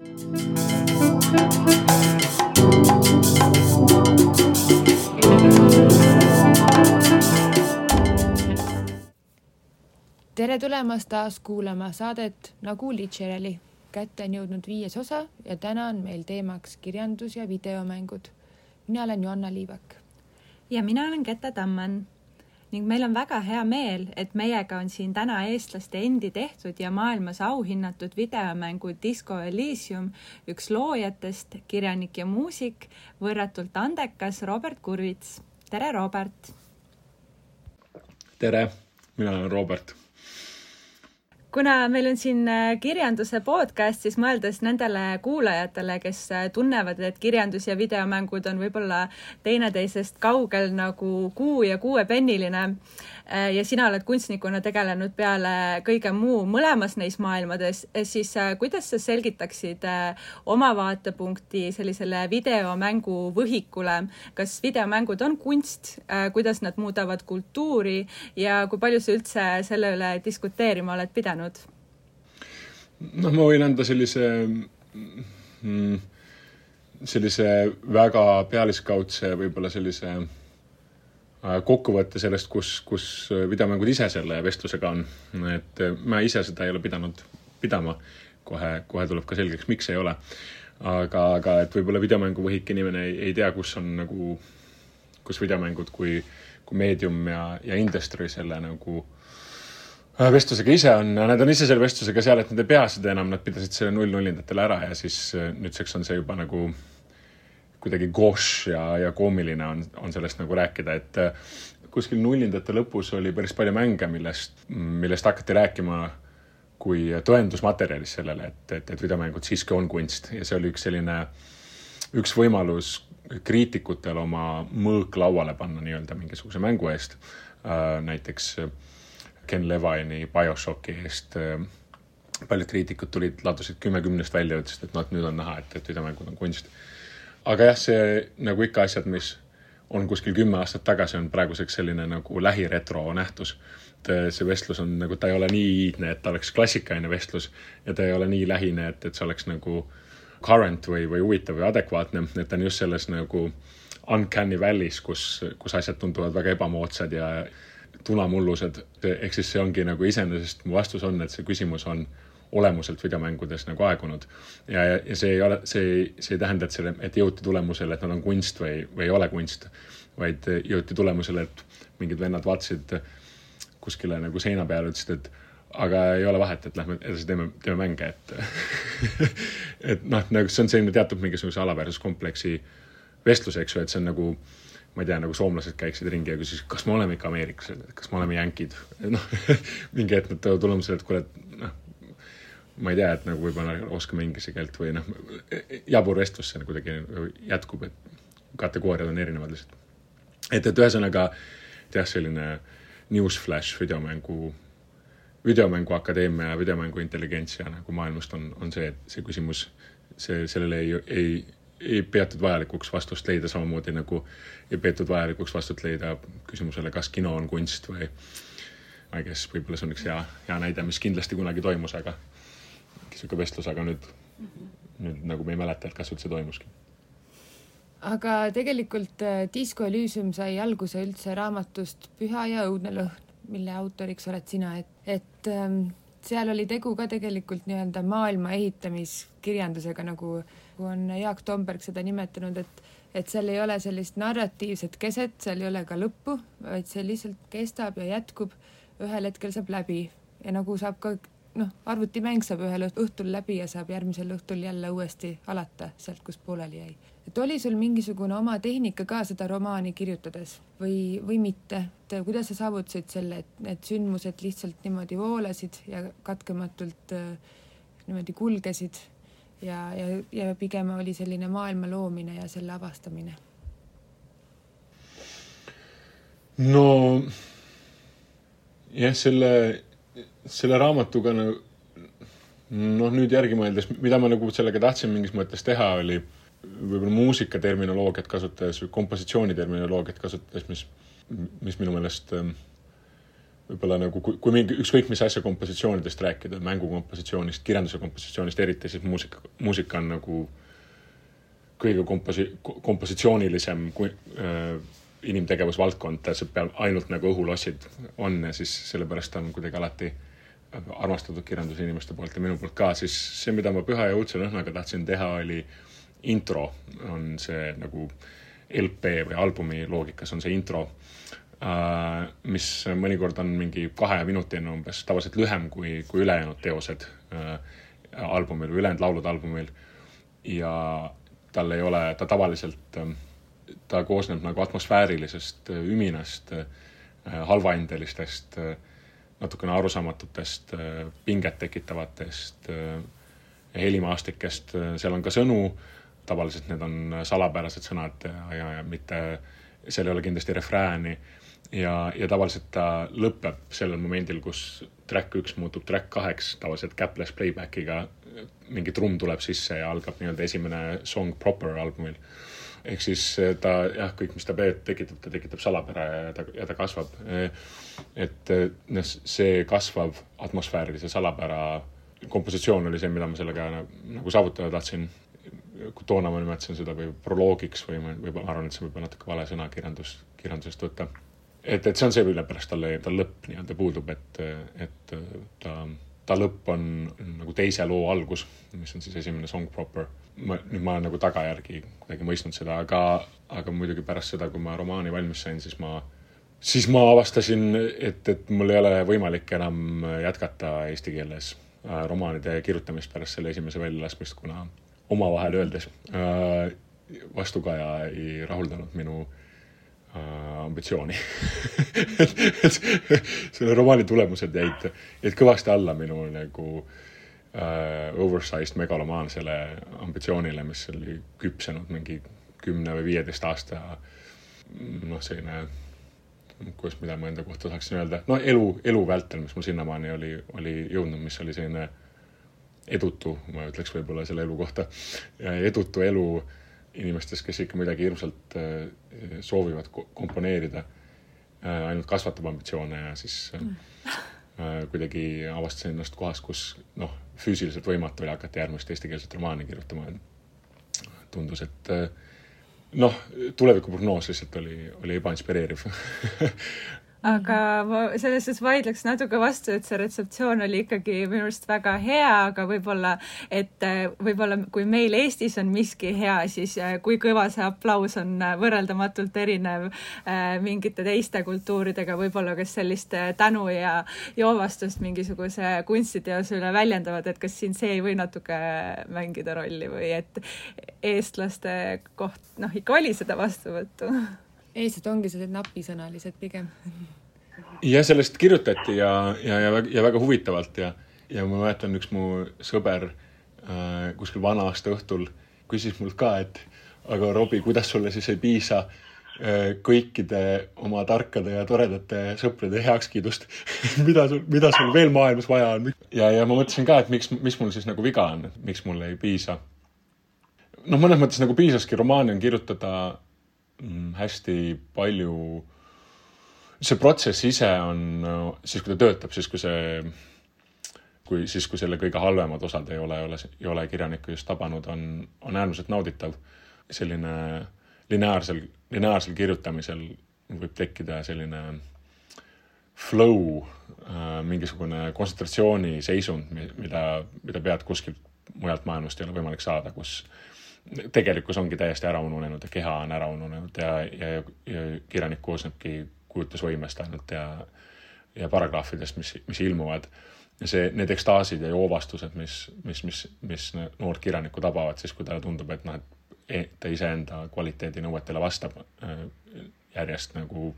tere tulemast taas kuulama saadet Nagu Litšereli. kätte on jõudnud viies osa ja täna on meil teemaks kirjandus ja videomängud. mina olen Joanna Liivak. ja mina olen Kette Tamman ning meil on väga hea meel, et meiega on siin täna eestlaste endi tehtud ja maailmas auhinnatud videomängu Disco Elysium üks loojatest, kirjanik ja muusik, võrratult andekas Robert Kurvits. tere, Robert! tere, mina olen Robert kuna meil on siin äh, kirjanduse podcast, siis mõeldes nendele kuulajatele, kes äh, tunnevad, et kirjandus ja videomängud on võib-olla teineteisest kaugel nagu kuu ja kuuepenniline ja sina oled kunstnikuna tegelenud peale kõige muu mõlemas neis maailmades, siis kuidas sa selgitaksid oma vaatepunkti sellisele videomängu võhikule, kas videomängud on kunst, kuidas nad muudavad kultuuri? Ja kui palju sa üldse selle üle diskuteerima oled pidanud? noh, ma võin anda sellise mm, sellise väga pealiskaudse võib-olla sellise äh, kokkuvõtte sellest, kus, kus videomängud ise selle vestlusega on. et ma ise seda ei ole pidanud pidama. kohe, kohe tuleb ka selgeks, miks ei ole. aga, aga et võib-olla videomängu võhik inimene ei, ei tea, kus on nagu, kus videomängud kui, kui meedium ja, ja industry selle nagu äh, Äh, vestlusega ise on, nad on ise selle vestlusega seal, et nad ei pea seda enam, nad pidasid selle null-nullindatele ära ja siis äh, nüüdseks on see juba nagu kuidagi gauche ja, ja koomiline on, on sellest nagu rääkida, et äh, kuskil nullindate lõpus oli päris palju mänge, millest, millest hakati rääkima kui tõendusmaterjalis sellele, et, et, et videomängud siiski on kunst ja see oli üks selline, üks võimalus kriitikutel oma mõõk lauale panna nii-öelda mingisuguse mängu eest äh,. näiteks äh, Ken Levini BioShocki eest paljud kriitikud tulid, ladusid kümme kümnest välja, ütlesid, et noh, et nüüd on näha, et, et videomängud on kunst. Aga jah, see nagu ikka asjad, mis on kuskil kümme aastat tagasi, on praeguseks selline nagu lähiretro nähtus. et äh, see vestlus on nagu, ta ei ole nii iidne, et ta oleks klassikaline vestlus ja ta ei ole nii lähine, et, et see oleks nagu current või, või huvitav või adekvaatne, et ta on just selles nagu uncanny valley's, kus, kus asjad tunduvad väga ebamoodsad ja tunamullused, ehk siis see ongi nagu iseenesest mu vastus on, et see küsimus on olemuselt videomängudes nagu aegunud. ja, ja, ja see ei ole, see ei, see ei tähenda, et selle, et jõuti tulemusele, et nad on kunst või, või ei ole kunst, vaid jõuti tulemusele, et mingid vennad vaatasid kuskile nagu seina peale, ütlesid, et aga ei ole vahet, et lähme edasi teeme, teeme mänge, et et noh, nagu see on selline teatud mingisuguse alaväärsuskompleksi vestlus, eks ju, et see on nagu ma ei tea, nagu soomlased käiksid ringi ja küsisid, kas me oleme ikka ameeriklased, kas me oleme jänkid. noh, mingi hetk nad tulevad tulemusele, et kuule, et noh, ma ei tea, et nagu võib-olla oskame inglise keelt või noh, jabur vestlus see kuidagi jätkub, et kategooriad on erinevad lihtsalt. et, et ühesõnaga jah, selline newsflash videomängu, videomängu akadeemia ja videomängu intelligentsia nagu maailmast on, on see, et see küsimus, see, sellele ei, ei ei peetud vajalikuks vastust leida, samamoodi nagu ei peetud vajalikuks vastust leida küsimusele, kas kino on kunst või ei tea, võib-olla see on üks hea, hea näide, mis kindlasti kunagi toimus, aga niisugune vestlus, aga nüüd mm, -hmm. nüüd nagu me ei mäleta, et kas üldse toimuski. aga tegelikult äh, Disco Elysium sai alguse üldse raamatust Püha ja õudne lõhn, mille autoriks oled sina, et, et ähm, seal oli tegu ka tegelikult nii-öelda maailma ehitamiskirjandusega, nagu on Jaak Tomberg seda nimetanud, et et seal ei ole sellist narratiivset keset, seal ei ole ka lõppu, vaid see lihtsalt kestab ja jätkub, ühel hetkel saab läbi ja nagu saab ka noh, arvutimäng saab ühel õhtul läbi ja saab järgmisel õhtul jälle uuesti alata sealt, kus pooleli jäi et oli sul mingisugune oma tehnika ka seda romaani kirjutades või, või mitte, et kuidas sa saavutasid selle, et need sündmused lihtsalt niimoodi voolasid ja katkematult äh, niimoodi kulgesid ja, ja, ja pigem oli selline maailma loomine ja selle avastamine? no jah, selle, selle raamatuga nagu noh, nüüd järgi mõeldes, mida ma nagu sellega tahtsin mingis mõttes teha, oli võib-olla muusikaterminoloogiat kasutades või kompositsiooni terminoloogiat kasutades, mis, mis minu meelest ähm, võib-olla nagu kui, kui mingi ükskõik mis asja kompositsioonidest rääkida, mängukompositsioonist, kirjanduse kompositsioonist eriti, siis muusika, muusika on nagu kõige komposi-, kompositsioonilisem kui, äh, inimtegevusvaldkond, ta peab ainult nagu õhulossid on ja siis sellepärast on kuidagi alati armastatud kirjanduse inimeste poolt ja minu poolt ka, siis see, mida ma Püha ja õudse lõhnaga tahtsin teha, oli intro, on see nagu LP või albumi loogikas on see intro äh,, mis mõnikord on mingi kaheminutine umbes, tavaliselt lühem kui, kui ülejäänud teosed äh, albumil või ülejäänud laulud albumil. ja tal ei ole, ta tavaliselt äh, ta koosneb nagu atmosfäärilisest üminast, halvahindelistest, äh, natukene arusaamatutest, pinget tekitavatest helimaastikest, seal on ka sõnu, tavaliselt need on salapärased sõnad ja, ja, ja mitte, seal ei ole kindlasti refrääni. Ja, ja tavaliselt ta lõpeb sellel momendil, kus track üks muutub track kaheks, tavaliselt capless playback'iga mingi trumm tuleb sisse ja algab nii-öelda esimene song proper albumil ehk siis eh, ta jah, kõik, mis ta tekitab, ta tekitab salapära ja ta, ja ta kasvab. Eh, et eh, noh, see kasvav atmosfäärilise salapära kompositsioon oli see, mida ma sellega nagu saavutada tahtsin. toona ma nimetasin seda või proloogiks või ma, või ma arvan, et see võib olla natuke vale sõna kirjandus, kirjandusest võtta. et, et see on see, mille pärast talle, tal lõpp nii-öelda puudub, et, et ta, ta lõpp on nagu teise loo algus, mis on siis esimene song proper. Ma, nüüd ma olen nagu tagajärgi kuidagi mõistnud seda, aga, aga muidugi pärast seda, kui ma romaani valmis sain, siis ma, siis ma avastasin, et, et mul ei ole võimalik enam jätkata eesti keeles äh, romaanide kirjutamist pärast selle esimese väljalaskmist, kuna omavahel öeldes äh, vastukaja ei rahuldanud minu äh, ambitsiooni. Et, et selle romaani tulemused jäid, jäid kõvasti alla minu nagu äh, oversized megalomaansele ambitsioonile, mis oli küpsenud mingi kümne või viieteist aasta noh, selline kuidas, mida ma enda kohta tahaksin öelda, no elu, elu vältel, mis mul sinnamaani oli, oli jõudnud, mis oli selline edutu, ma ütleks võib-olla selle elu kohta, edutu elu inimestes, kes ikka midagi hirmsalt äh, soovivad komponeerida, äh, ainult kasvatab ambitsioone ja siis mm. kuidagi avastasin ennast kohas, kus noh, füüsiliselt võimatu oli hakata järgmist eestikeelset romaani kirjutama. tundus, et noh, tulevikuprognoos lihtsalt oli, oli ebainspireeriv aga ma selles suhtes vaidleks natuke vastu, et see retseptsioon oli ikkagi minu arust väga hea, aga võib-olla, et äh, võib-olla kui meil Eestis on miski hea, siis äh, kui kõva see aplaus on äh, võrreldamatult erinev mingite teiste kultuuridega, võib-olla kes sellist tänu ja joovastust mingisuguse kunstiteose üle väljendavad, et kas siin see ei või natuke mängida rolli või et eestlaste koht, noh, ikka oli seda vastuvõttu eestlased ongi sellised napisõnalised pigem. jah, sellest kirjutati ja, ja, ja, ja väga huvitavalt ja, ja ma mäletan, üks mu sõber äh, kuskil vana-aasta õhtul küsis mult ka, et aga Robbie, kuidas sulle siis ei piisa äh, kõikide oma tarkade ja toredate sõprade heakskiidust mida sul, mida sul veel maailmas vaja on? ja, ja ma mõtlesin ka, et miks, mis mul siis nagu viga on, miks mul ei piisa. noh, mõnes mõttes nagu piisaski romaani on kirjutada hästi palju, see protsess ise on siis, kui ta töötab, siis kui see, kui siis, kui selle kõige halvemad osad ei ole, ei ole, ei ole kirjanikku just tabanud, on, on äärmiselt nauditav. selline lineaarsel, lineaarsel kirjutamisel võib tekkida selline flow, äh, mingisugune kontsentratsiooniseisund, mida, mida pead kuskilt mujalt maailmast ei ole võimalik saada, kus tegelikkus ongi täiesti ära ununenud ja keha on ära ununenud ja, ja, ja kirjanik koosnebki kujutlusvõimest ainult ja, ja paragrahvidest, mis, mis ilmuvad. ja see, need ekstaasid ja joovastused, mis, mis, mis, mis noort kirjanikku tabavad siis, kui talle tundub, et noh, et e, ta iseenda kvaliteedinõuetele vastab äh, järjest nagu,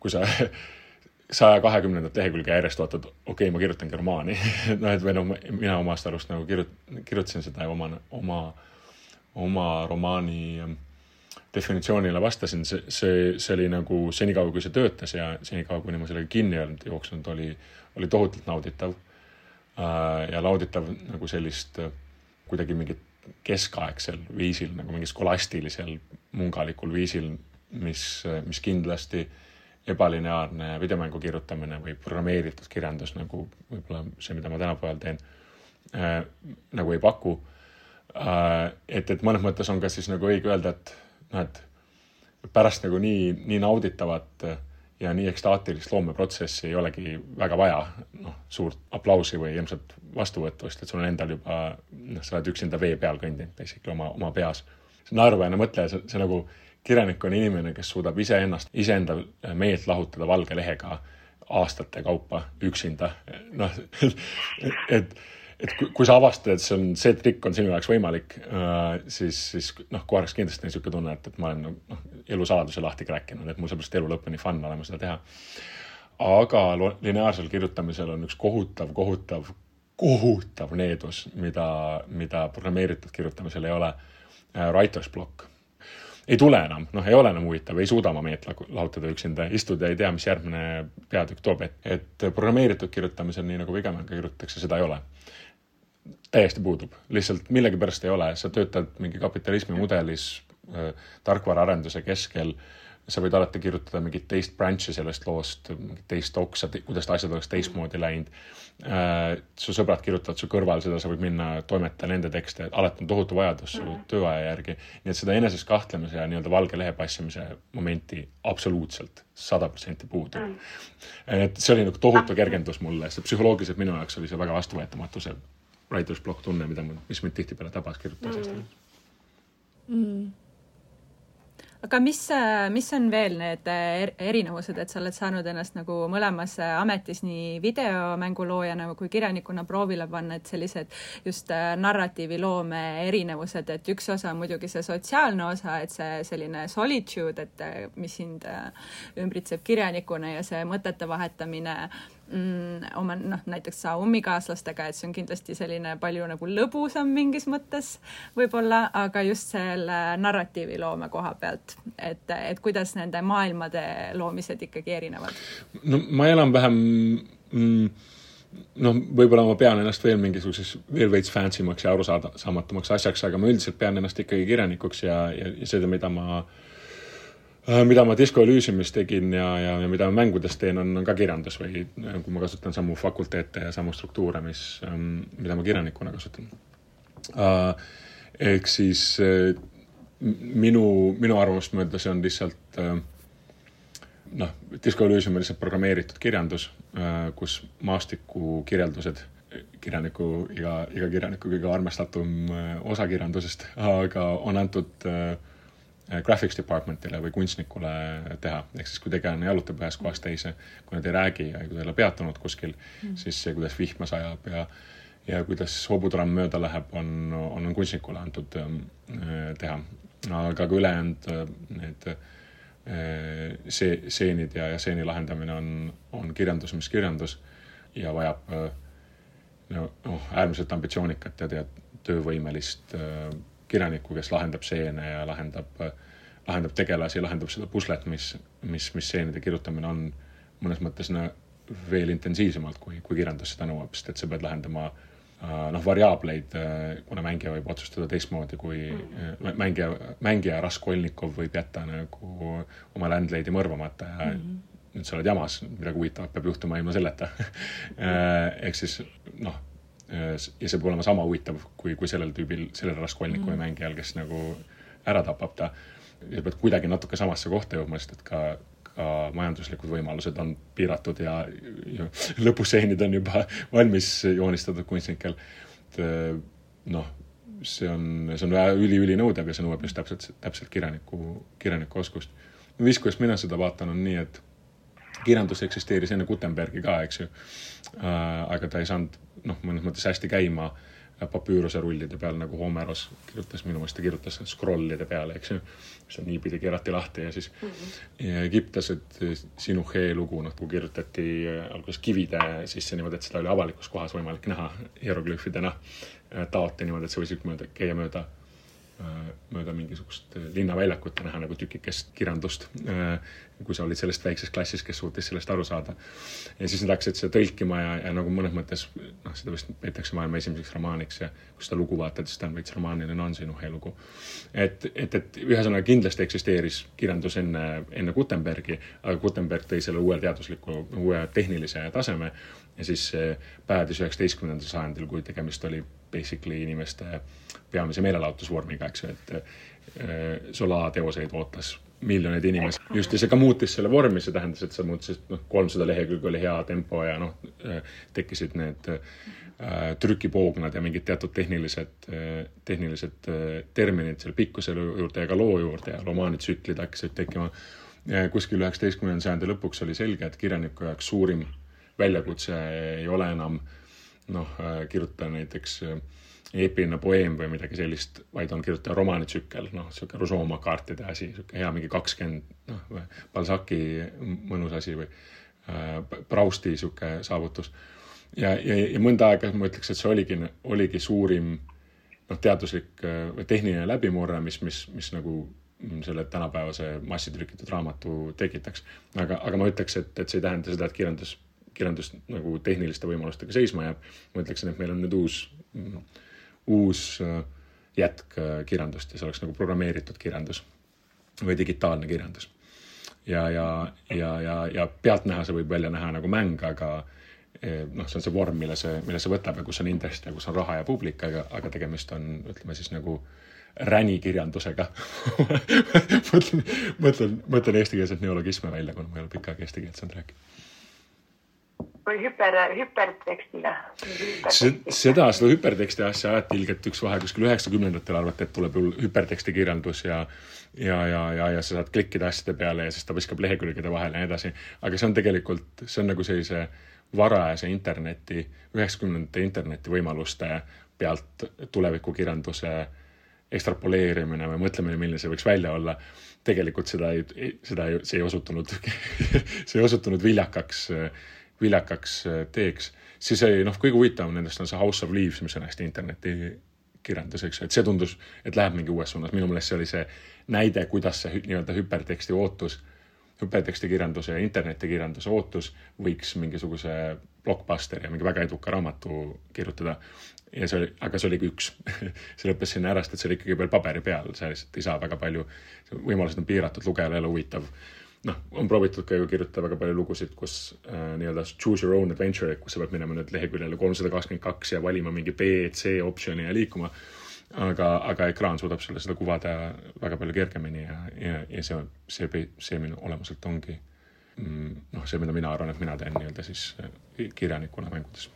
kui sa saja kahekümnendat lehekülge järjest vaatad, okei okay,, ma kirjutangi romaani noh, et või noh, mina omast arust nagu kirjut-, kirjutasin seda oma, oma oma romaani ähm, definitsioonile vastasin, see, see, see oli nagu senikaua, kui see töötas ja senikaua, kuni ma sellega kinni ei olnud jooksnud, oli, oli tohutult nauditav. Äh, ja nauditav nagu sellist äh, kuidagi mingit keskaegsel viisil nagu mingi skolastilisel mungalikul viisil, mis, mis kindlasti ebalineaarne videomängu kirjutamine või programmeeritud kirjandus nagu võib-olla see, mida ma tänapäeval teen äh,, nagu ei paku äh,. Et, et mõnes mõttes on ka siis nagu õige öelda, et noh, et pärast nagu nii, nii nauditavat ja nii ekstaatilist loomeprotsessi ei olegi väga vaja, noh, suurt aplausi või ilmselt vastuvõtust, et sul on endal juba, noh, sa oled üksinda vee peal kõndinud basically oma, oma peas. naeruväärne mõtleja, see, see nagu kirjanik on inimene, kes suudab iseennast, iseenda meelt lahutada valge lehega aastate kaupa üksinda. noh, et, et kui, kui sa avastad, et see on, see trikk on sinu jaoks võimalik äh,, siis, siis noh, oleks kindlasti niisugune tunne, et, et ma olen noh, elusaladuse lahti kräkkinud, et mul just elu lõpuni fun olema seda teha. aga lineaarsel kirjutamisel on üks kohutav, kohutav, kohutav needus, mida, mida programmeeritud kirjutamisel ei ole äh,. Writer's block ei tule enam, noh, ei ole enam huvitav, ei suuda oma meelt lahutada üksinda, istud ja ei tea, mis järgmine peatükk toob, et, et programmeeritud kirjutamisel, nii nagu Vigemann ka kirjutatakse, seda ei ole. Täiesti puudub, lihtsalt millegipärast ei ole, sa töötad mingi kapitalismi mudelis äh, tarkvaraarenduse keskel. Sa võid alati kirjutada mingit teist branch'i sellest loost, teist oksa, kuidas asjad oleks teistmoodi läinud. Äh, su sõbrad kirjutavad su kõrval seda, sa võid minna toimetada nende tekste, alati on tohutu vajadus su mm. tööaja järgi. nii et seda eneses kahtlemise ja nii-öelda valge lehe passimise momenti absoluutselt sada protsenti puudub. Mm.. et see oli nagu tohutu kergendus mulle, sest psühholoogiliselt minu jaoks oli see väga vastuvõetamatu, see writer's block tunne, mida mis mind tihtipeale tabas kirjutamisest. Mm.. Mm. Aga mis, mis on veel need erinevused, et sa oled saanud ennast nagu mõlemas ametis nii videomänguloojana kui kirjanikuna proovile panna, et sellised just äh, narratiiviloome erinevused, et üks osa on muidugi see sotsiaalne osa, et see selline solitude, et äh, mis sind äh, ümbritseb kirjanikuna ja see mõtete vahetamine mm, oma noh, näiteks ummikaaslastega, et see on kindlasti selline palju nagu lõbusam mingis mõttes võib-olla, aga just selle narratiiviloome koha pealt, et, et kuidas nende maailmade loomised ikkagi erinevad? no ma enam-vähem mm, noh, võib-olla ma pean ennast veel mingisuguseks, veel veits fancy maks ja arusaamatumaks asjaks, aga ma üldiselt pean ennast ikkagi kirjanikuks ja, ja, ja seda, mida ma Äh, mida ma Disco Elysiumis tegin ja, ja, ja mida ma mängudes teen, on, on ka kirjandus või äh, kui ma kasutan samu fakulteete ja samu struktuure, mis, ähm, mida ma kirjanikuna kasutan. Äh, ehk siis minu, minu arvamust mööda see on lihtsalt noh, Disco Elysium on lihtsalt programmeeritud kirjandus, kus maastiku kirjeldused kirjaniku, iga, iga kirjaniku kõige armastatum osa kirjandusest, aga on antud äh, Äh, graphics department'ile või kunstnikule teha, ehk siis kui tegelane jalutab ühest kohast teise, kui nad ei räägi ja kui ta ei ole peatunud kuskil mm., siis see, kuidas vihma sajab ja ja kuidas hobutramm mööda läheb, on, on, on kunstnikule antud äh, teha. aga ka ülejäänud äh, need äh, see, seenid ja, ja seeni lahendamine on, on kirjandus, mis kirjandus ja vajab äh, no, noh, äärmiselt ambitsioonikat ja tead, töövõimelist äh, kirjanikku, kes lahendab seene ja lahendab, lahendab tegelasi, lahendab seda puslet, mis, mis, mis seenide kirjutamine on mõnes mõttes no, veel intensiivsemalt, kui, kui kirjandus seda nõuab, sest et sa pead lahendama äh, noh, variaableid, äh, kuna mängija võib otsustada teistmoodi kui mm. mängija, mängija Raskolnikov võib jätta nagu oma landlady'i mõrvamata ja mm -hmm. nüüd sa oled jamas, midagi huvitavat peab juhtuma ilma selleta ehk siis noh Äh, ja see peab olema sama huvitav kui, kui sellel tüübil, sellel Raskolnikovi mm. mängijal, kes nagu ära tapab ta. ja pead kuidagi natuke samasse kohta jõudma, sest et ka, ka majanduslikud võimalused on piiratud ja, ja lõpustseenid on juba valmis joonistatud kunstnikel. et äh, noh, see on, see on üli-ülinõudev ja see nõuab just täpselt, täpselt kirjaniku, kirjaniku oskust. viis, kuidas mina seda vaatan, on nii, et kirjandus eksisteeris enne Gutenbergi ka, eks ju äh,. aga ta ei saanud noh, mõnes mõttes hästi käima papüüruse rullide peal, nagu Homeros kirjutas, minu meelest ta kirjutas scroll'ide peale, eks ju. mis on niipidi keerati lahti ja siis mm -hmm. egiptlased, Sinuhe lugu, kui kirjutati äh, alguses kivide sisse niimoodi, et seda oli avalikus kohas võimalik näha hieroglüüfidena. Äh, taoti niimoodi, et sa võisid mööda, käia mööda mööda mingisugust linnaväljakut ja näha nagu tükikest kirjandust. kui sa olid sellest väikses klassis, kes suutis sellest aru saada. ja siis nad hakkasid seda tõlkima ja, ja nagu mõnes mõttes noh, seda vist peetakse maailma esimeseks romaaniks ja kui seda lugu vaatad, siis ta on veits romaaniline nonsinuhe lugu. et, et, et ühesõnaga kindlasti eksisteeris kirjandus enne, enne Gutenbergi, aga Gutenberg tõi selle uue teadusliku, uue tehnilise taseme ja siis päädis üheksateistkümnendal sajandil, kui tegemist oli basically inimeste peamise meelelahutusvormiga, eks ju, et äh, solateoseid ootas miljoneid inimesi. just, ja see ka muutis selle vormi, see tähendas, et sa muutisid, noh, kolmsada lehekülge oli hea tempo ja noh, äh, tekkisid need äh, trükipoognad ja mingid teatud tehnilised, tehnilised terminid selle pikkuse juurde ja ka loo juurde ja romaanitsüklid hakkasid tekkima. kuskil üheksateistkümnenda sajandi lõpuks oli selge, et kirjaniku jaoks suurim väljakutse ei ole enam noh, kirjutada näiteks äh, eepiline poeem või midagi sellist, vaid on kirjutaja romaanitsükkel, noh, niisugune Rousseau kaartide asi, niisugune hea mingi kakskümmend, noh, Balzac'i mõnus asi või äh, Prousti niisugune saavutus. ja, ja, ja mõnda aega ma ütleks, et see oligi, oligi suurim noh, teaduslik äh, või tehniline läbimurre, mis, mis, mis nagu selle tänapäevase massitrükitud raamatu tekitaks. aga, aga ma ütleks, et, et see ei tähenda seda, et kirjandus, kirjandus nagu tehniliste võimalustega seisma jääb. ma ütleksin, et meil on nüüd uus uus äh, jätk äh, kirjandust ja see oleks nagu programmeeritud kirjandus või digitaalne kirjandus. ja, ja, ja, ja, ja pealtnäha see võib välja näha nagu mäng, aga eh, noh, see on see vorm, mille see, mille see võtab ja kus on interest ja kus on raha ja publik, aga, aga tegemist on, ütleme siis nagu ränikirjandusega mõtlen, mõtlen, mõtlen eestikeelset neologisme välja, kuna ma ei ole pikka aega eesti keelt saanud rääkida või hüper, hüpertekstile? seda, seda hüperteksti asja ajati ilgelt üks vahe kuskil üheksakümnendatel arvati, et tuleb hüperteksti kirjandus ja ja, ja, ja, ja sa saad klikkida asjade peale ja siis ta viskab lehekülgede vahele ja nii edasi. aga see on tegelikult, see on nagu sellise varajase interneti, üheksakümnendate interneti võimaluste pealt tulevikukirjanduse ekstrapoleerimine või mõtlemine, milline see võiks välja olla. tegelikult seda ei, seda ei, see ei osutunud see ei osutunud viljakaks viljakaks äh, teeks, siis oli noh, kõige huvitavam nendest on see House of Leaves, mis on hästi internetikirjandus, eks ju, et see tundus, et läheb mingi uues suunas, minu meelest see oli see näide, kuidas see nii-öelda hüperteksti ootus, hüpertekstikirjanduse ja internetikirjanduse ootus võiks mingisuguse blockbusteri ja mingi väga eduka raamatu kirjutada. ja see oli, aga see oligi üks. See lõppes sinna ära, sest et see oli ikkagi veel paberi peal, sa lihtsalt ei saa väga palju, võimalused on piiratud, lugejale ei ole huvitav noh, on proovitud ka ju kirjutada väga palju lugusid, kus äh, nii-öelda choose your own adventure, kus sa pead minema nüüd leheküljele kolmsada kakskümmend kaks ja valima mingi B, C optsiooni ja liikuma. aga, aga ekraan suudab sulle seda kuvada väga palju kergemini ja, ja, ja see, see, see minu olemuselt ongi mm, noh, see, mida mina arvan, et mina teen nii-öelda siis äh, kirjanikuna mängudes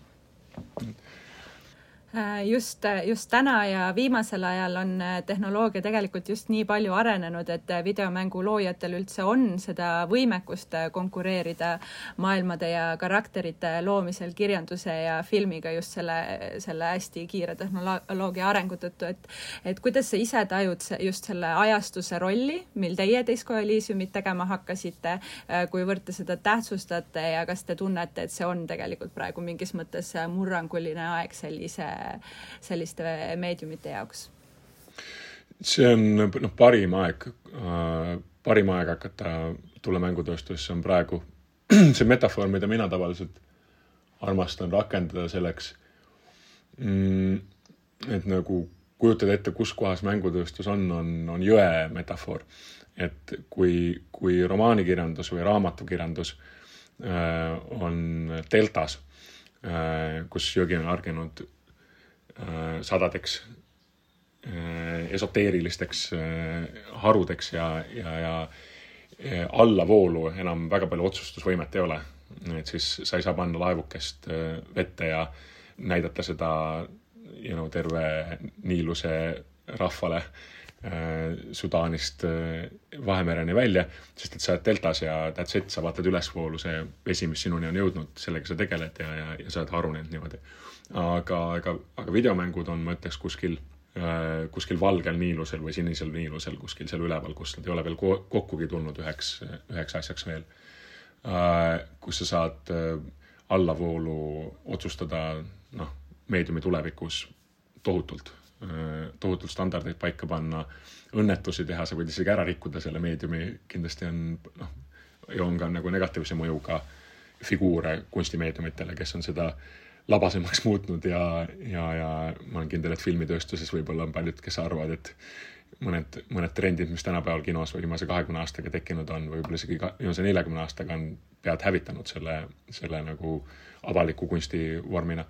just, just täna ja viimasel ajal on äh, tehnoloogia tegelikult just nii palju arenenud, et äh, videomängu loojatel üldse on seda võimekust konkureerida maailmade ja karakterite loomisel kirjanduse ja filmiga just selle, selle hästi kiire tehnoloogia arengu tõttu, et et kuidas sa ise tajud just selle ajastuse rolli, mil teie Disco Elysiumit tegema hakkasite, kuivõrd te seda tähtsustate ja kas te tunnete, et see on tegelikult praegu mingis mõttes murranguline aeg sellise selliste meediumite jaoks? see on noh, parim aeg äh,, parim aeg hakata tulla mängutööstusesse on praegu. see metafoor, mida mina tavaliselt armastan rakendada selleks mm,, et nagu kujutada ette, kus kohas mängutööstus on, on, on jõe metafoor. et kui, kui romaanikirjandus või raamatukirjandus äh, on deltas äh,, kus jõgi on hargnenud sadadeks äh, esoteerilisteks äh, harudeks ja, ja, ja allavoolu enam väga palju otsustusvõimet ei ole. et siis sa ei saa panna laevukest vette ja näidata seda you know, terve Niiluse rahvale Sudaanist Vahemereni välja, sest et sa oled deltas ja that's it, sa vaatad ülesvoolu, see vesi, mis sinuni on jõudnud, sellega sa tegeled ja, ja, ja sa oled harunenud niimoodi aga, aga, aga videomängud on, ma ütleks, kuskil äh, kuskil valgel niilusel või sinisel niilusel kuskil seal üleval, kus nad ei ole veel kokkugi tulnud üheks, üheks asjaks veel. Äh, kus sa saad äh, allavoolu otsustada, noh, meediumi tulevikus tohutult tohutult standardeid paika panna, õnnetusi teha, sa võid isegi ära rikkuda selle meediumi, kindlasti on noh, ja on ka nagu negatiivse mõjuga figuure kunstimeediumitele, kes on seda labasemaks muutnud ja, ja, ja ma olen kindel, et filmitööstuses võib-olla on paljud, kes arvavad, et mõned, mõned trendid, mis tänapäeval kinos viimase kahekümne aastaga tekkinud on, võib-olla isegi viimase neljakümne aastaga on pead hävitanud selle, selle nagu avaliku kunsti vormina.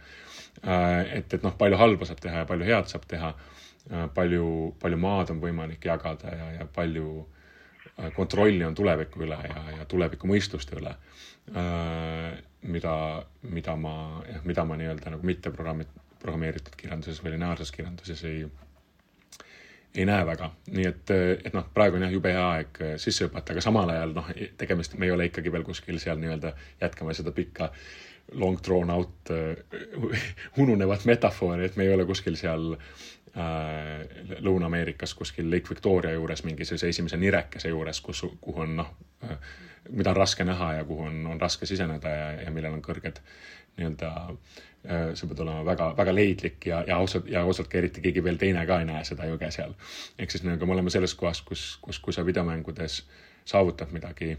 Äh, et, et noh, palju halba saab teha ja palju head saab teha, äh, palju, palju maad on võimalik jagada ja, ja palju äh, kontrolli on tuleviku üle ja, ja tuleviku mõistuste üle, mida, mida ma, jah, mida ma nii-öelda nagu mitte programmi, programmeeritud kirjanduses või lineaarses kirjanduses ei ei näe väga, nii et, et noh, praegu on jah, jube hea aeg sisse hüpata, aga samal ajal noh, tegemist, me ei ole ikkagi veel kuskil seal nii-öelda jätkame seda pikka long drawn out ununevat metafoori, et me ei ole kuskil seal äh, Lõuna-Ameerikas kuskil Lake Victoria juures mingisuguse esimese nirekese juures, kus, kuhu on noh äh,, mida on raske näha ja kuhu on, on raske siseneda ja, ja millel on kõrged nii-öelda äh, Äh, sa pead olema väga, väga leidlik ja, ja ausalt ja ausalt ka eriti keegi veel teine ka ei näe seda jõge seal. ehk siis nagu me oleme selles kohas, kus, kus, kui sa videomängudes saavutad midagi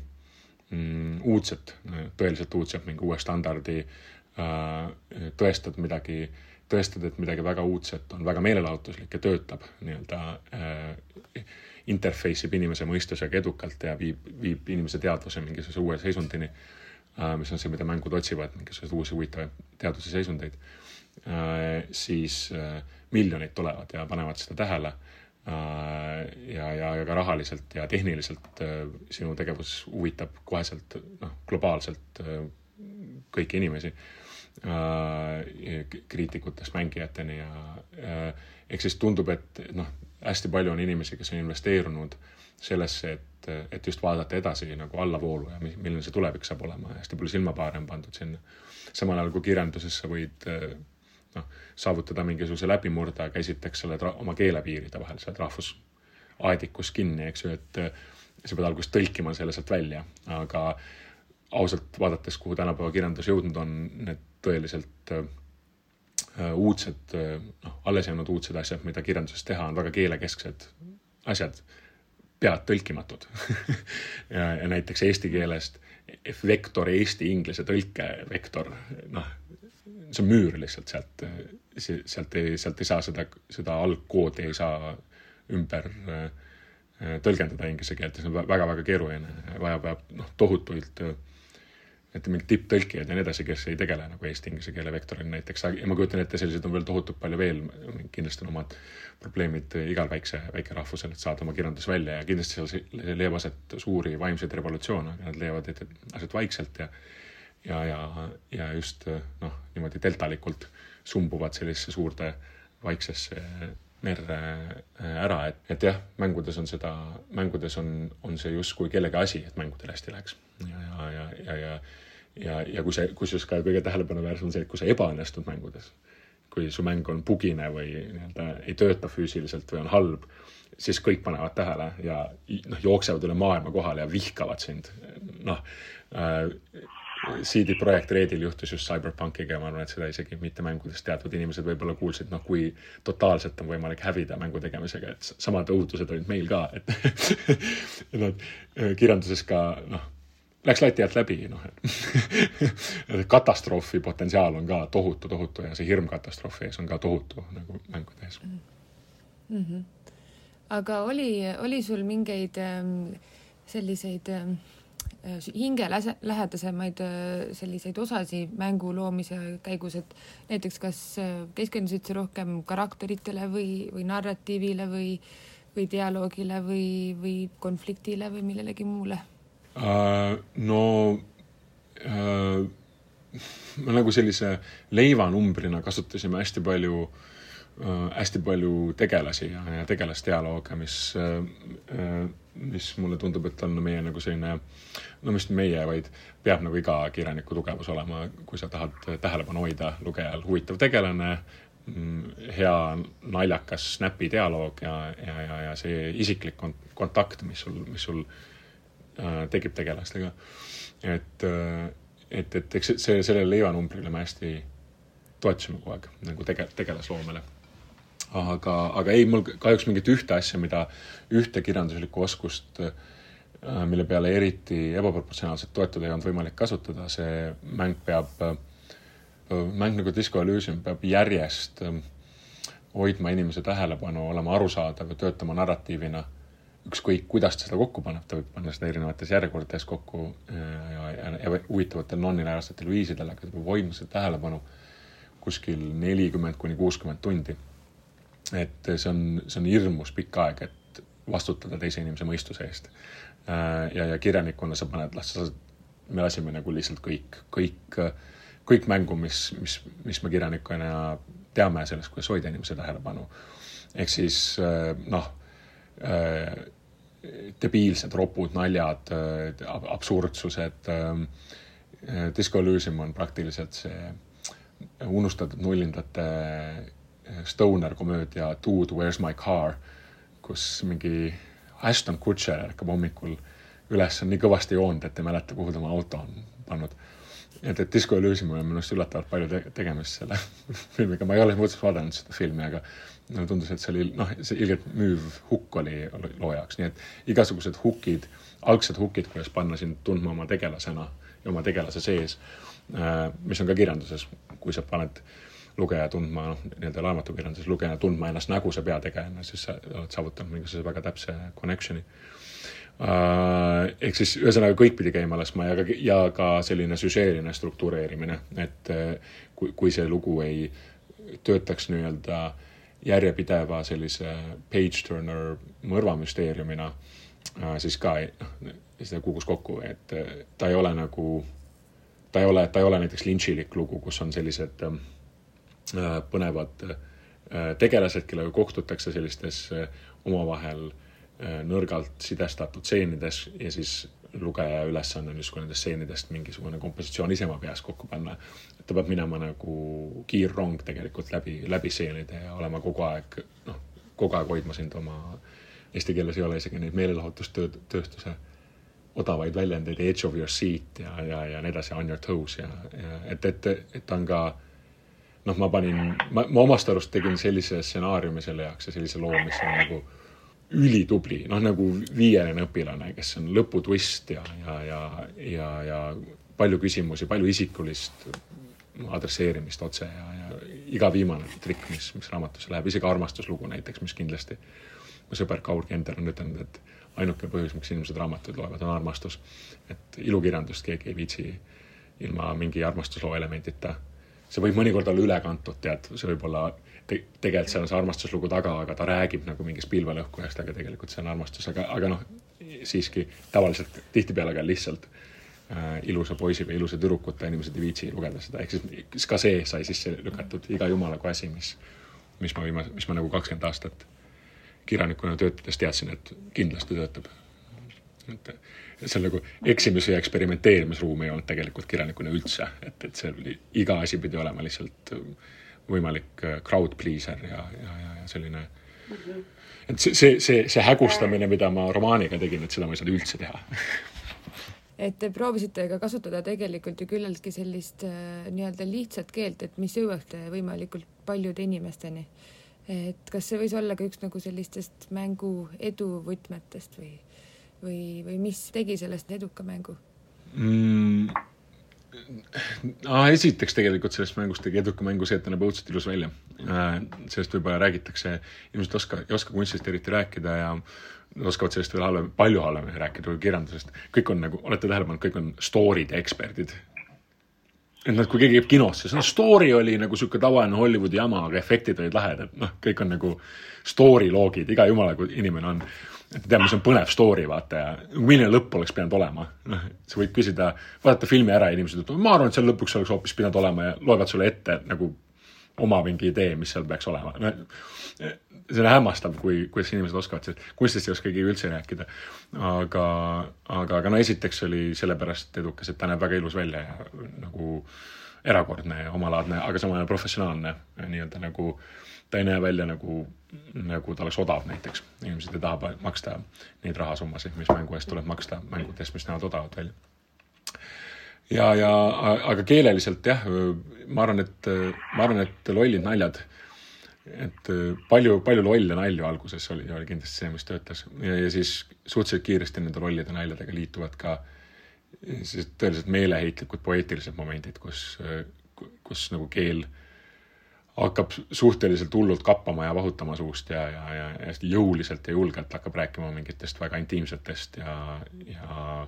mm, uudset, tõeliselt uudset, mingi uue standardi äh,, tõestad midagi, tõestad, et midagi väga uudset on väga meelelahutuslik ja töötab nii-öelda äh, interface ib inimese mõistusega edukalt ja viib, viib inimese teadvuse mingisuguse uue seisundini äh, Äh, mis on see, mida mängud otsivad, mingisuguseid uusi huvitavaid teaduse seisundeid, äh, siis äh, miljonid tulevad ja panevad seda tähele. ja, ja, ja ka rahaliselt ja tehniliselt sinu tegevus huvitab koheselt, noh, globaalselt kõiki inimesi kriitikutest mängijateni ja ehk siis tundub, et noh, hästi palju on inimesi, kes on investeerunud sellesse, et et, just vaadata edasi nagu allavoolu ja milline see tulevik saab olema ja hästi palju silmapaare on pandud sinna. samal ajal kui kirjanduses sa võid noh, saavutada mingisuguse läbimurde, aga esiteks sa oled oma keelepiiride vahel, sa oled rahvusaedikus kinni, eks ju, et sa pead alguses tõlkima selle sealt välja, aga ausalt vaadates, kuhu tänapäeva kirjandus jõudnud on, need tõeliselt uh, uudsed uh,, noh, alles jäänud uudsed asjad, mida kirjanduses teha, on väga keelekesksed asjad pead tõlkimatud. Ja, ja näiteks eesti keelest vektor eesti-inglise tõlke vektor, noh, see on müür lihtsalt sealt, sealt ei, sealt ei saa seda, seda algkoodi ei saa ümber äh, tõlgendada inglise keelt ja see on väga-väga keeruline, vajab, vajab noh, tohutuid äh, et mingid tipptõlkijad ja nii edasi, kes ei tegele nagu eesti-inglise keele vektoril näiteks, ja ma kujutan ette, selliseid on veel tohutult palju veel, kindlasti on omad probleemid igal väikse, väikerahvusel, et saada oma kirjandus välja ja kindlasti seal leiab aset suuri vaimseid revolutsioone, aga nad leiavad aset vaikselt ja ja, ja, ja just noh, niimoodi deltalikult sumbuvad sellisesse suurde vaiksesse merre ära, et, et jah, mängudes on seda, mängudes on, on see justkui kellegi asi, et mängudel hästi läheks. Ja, ja, ja, ja, ja ja, kui see, kusjuures ka kõige tähelepanuväärsem on see, et kui sa ebaõnnestud mängudes, kui su mäng on bugine või nii-öelda ei tööta füüsiliselt või on halb, siis kõik panevad tähele ja noh, jooksevad üle maailma kohale ja vihkavad sind. noh äh,, CD Projekt Redil juhtus just CyberPunkiga ja ma arvan, et seda isegi mitte mängudest teatud inimesed võib-olla kuulsid, noh, kui totaalselt on võimalik hävida mängu tegemisega, et samad õudused olid meil ka, et noh, kirjanduses ka noh läks lati alt läbi, noh et katastroofi potentsiaal on ka tohutu, tohutu ja see hirm katastroofi ees on ka tohutu nagu mängude ees mm. -hmm. aga oli, oli sul mingeid ähm, selliseid ähm, hingelähedasemaid äh, selliseid osasi mängu loomise käigus, et näiteks kas äh, keskendusid sa rohkem karakteritele või, või narratiivile või, või dialoogile või, või konfliktile või millelegi muule? Uh,? no uh, me nagu sellise leivanumbrina kasutasime hästi palju uh,, hästi palju tegelasi ja, ja tegelasdialoogi, mis uh,, mis mulle tundub, et on meie nagu selline, no mis meie, vaid peab nagu iga kirjaniku tugevus olema, kui sa tahad tähelepanu hoida lugejal, huvitav tegelane, mm, hea naljakas snapi dialoog ja, ja, ja, ja see isiklik kontakt, mis sul, mis sul äh, Äh, tekib tegelastega. et, äh, et, et eks see, sellele leivanumbrile me hästi toetusime kogu aeg nagu tege-, tegelasloomele. aga, aga ei, mul kahjuks mingit ühte asja, mida, ühte kirjanduslikku oskust, äh, mille peale eriti ebaproportsionaalselt toetuda ei olnud võimalik kasutada, see mäng peab, mäng nagu Disco Elysium peab järjest hoidma inimese tähelepanu, olema arusaadav ja töötama narratiivina ükskõik, kuidas ta seda kokku paneb, ta võib panna seda erinevates järjekordades kokku ja, ja, ja huvitavatel nonlineaarsetel viisidel, aga ta peab hoidma seda tähelepanu kuskil nelikümmend kuni kuuskümmend tundi. et see on, see on hirmus pikk aeg, et vastutada teise inimese mõistuse eest. ja, ja kirjanikuna sa paned, las sa, me lasime nagu lihtsalt kõik, kõik, kõik mängu, mis, mis, mis me kirjanikuna teame sellest, kuidas hoida inimese tähelepanu. ehk siis noh Äh, debiilsed, ropud naljad, äh, absurdsused. Äh, Disco Elysium on praktiliselt see unustatud nullindate stoner komöödia Dude, where's my car, kus mingi Ashton Kutcher ärkab hommikul üles, on nii kõvasti joonud, et ei mäleta, kuhu tema auto on pannud. et, et Disco Elysium on minu arust üllatavalt palju te tegemist selle filmiga, ma ei ole muuseas vaadanud seda filmi, aga mulle tundus, et see oli noh, see ilgelt müüv hukk oli loo jaoks, nii et igasugused hukid, algsed hukid, kuidas panna sind tundma oma tegelasena ja oma tegelase sees, äh, mis on ka kirjanduses, kui sa paned lugeja tundma, noh, nii-öelda raamatukirjanduses lugeja tundma ennast näguse peategejana, siis sa oled saavutanud mingisuguse väga täpse connection'i uh,. ehk siis ühesõnaga kõik pidi käima laskma ja ka, ja ka selline süžeeline struktureerimine, et uh, kui, kui see lugu ei töötaks nii-öelda uh, järjepideva sellise page-turner mõrvamüsteeriumina äh, siis ka noh, see kukkus kokku, et äh, ta ei ole nagu, ta ei ole, ta ei ole näiteks lintšilik lugu, kus on sellised äh, põnevad tegelased, kellega kohtutakse sellistes omavahel nõrgalt sidestatud stseenides ja siis lugeja ülesanne on justkui nendest stseenidest mingisugune kompositsioon ise oma peas kokku panna. et ta peab minema nagu kiirrong tegelikult läbi, läbi stseenide ja olema kogu aeg, noh, kogu aeg hoidma sind oma, eesti keeles ei ole isegi neid meelelahutustööstuse odavaid väljendeid, edge of your seat ja, ja, ja nii edasi, on your toes ja, ja et, et, et ta on ka noh, ma panin, ma, ma omast arust tegin sellise stsenaariumi selle jaoks ja sellise loo, mis on nagu ülitubli, noh nagu viieline õpilane, kes on lõputwist ja, ja, ja, ja, ja palju küsimusi, palju isikulist adresseerimist otse ja, ja iga viimane trikk, mis, mis raamatusse läheb, isegi armastuslugu näiteks, mis kindlasti mu sõber Kaur Kender on ütelnud, et ainukene põhjus, miks inimesed raamatuid loevad, on armastus. et ilukirjandust keegi ei viitsi ilma mingi armastusloo elementita. see võib mõnikord olla ülekantud, tead, see võib olla te, tegelikult seal on see armastuslugu taga, aga ta räägib nagu mingist pilvelõhkujast, aga tegelikult see on armastus, aga, aga noh, siiski tavaliselt tihtipeale ka lihtsalt äh, ilusa poisi või ilusa tüdrukuta inimesed ei viitsi lugeda seda, ehk siis ka see sai sisse lükatud, iga jumalagu asi, mis, mis ma viimase, mis ma nagu kakskümmend aastat kirjanikuna töötades teadsin, et kindlasti töötab. et seal nagu eksimise ja eksperimenteerimisruumi ei olnud tegelikult kirjanikuna üldse, et, et see oli, iga asi pidi olema lihtsalt äh, võimalik äh, crowd pleaser ja, ja, ja, ja selline mm. -hmm. et see, see, see, see hägustamine, mida ma romaaniga tegin, et seda ma ei saanud üldse teha et te proovisite ka kasutada tegelikult ju küllaltki sellist äh, nii-öelda lihtsat keelt, et mis jõuaks võimalikult paljude inimesteni. et kas see võis olla ka üks nagu sellistest mängu edu võtmetest või, või, või mis tegi sellest eduka mängu mm,? Ah,. esiteks tegelikult sellest mängust tegi eduka mängu see, et ta näeb õudselt ilus välja äh,. sellest võib-olla räägitakse, inimesed oska, ei oska kunstist eriti rääkida ja oskavad sellest veel halvem, palju halvemini rääkida kui kirjandusest. kõik on nagu, olete tähele pannud, kõik on story'de eksperdid. et noh, kui keegi käib kinosse, siis noh, story oli nagu sihuke tavaline Hollywoodi jama, aga efektid olid lahedad, noh, kõik on nagu story loogid, iga jumala inimene on et tead, mis on põnev story, vaata ja milline lõpp oleks pidanud olema. noh, sa võid küsida, vaadata filmi ära inimesed ütlevad, ma arvan, et seal lõpuks oleks hoopis pidanud olema ja loevad sulle ette nagu oma mingi idee, mis seal peaks olema no,. see on hämmastav, kui, kuidas inimesed oskavad, sest kunstist ei oska keegi üldse rääkida. aga, aga, aga no esiteks oli sellepärast edukas, et ta näeb väga ilus välja ja nagu erakordne ja omalaadne, aga samal ajal professionaalne nii-öelda nagu ta ei näe välja nagu nagu ta oleks odav näiteks. inimesed ei taha maksta neid rahasummasid, mis mängu eest tuleb maksta mängudest, mis näevad odavad välja. ja, ja aga keeleliselt jah, ma arvan, et ma arvan, et lollid naljad et äh, palju, palju lolle nalju alguses oli, oli kindlasti see, mis töötas ja, ja siis suhteliselt kiiresti nende lollide naljadega liituvad ka siis tõeliselt meeleheitlikud poeetilised momendid, kus, kus nagu keel hakkab suhteliselt hullult kappama ja vahutama suust ja, ja, ja hästi jõuliselt ja julgelt hakkab rääkima mingitest väga intiimsetest ja, ja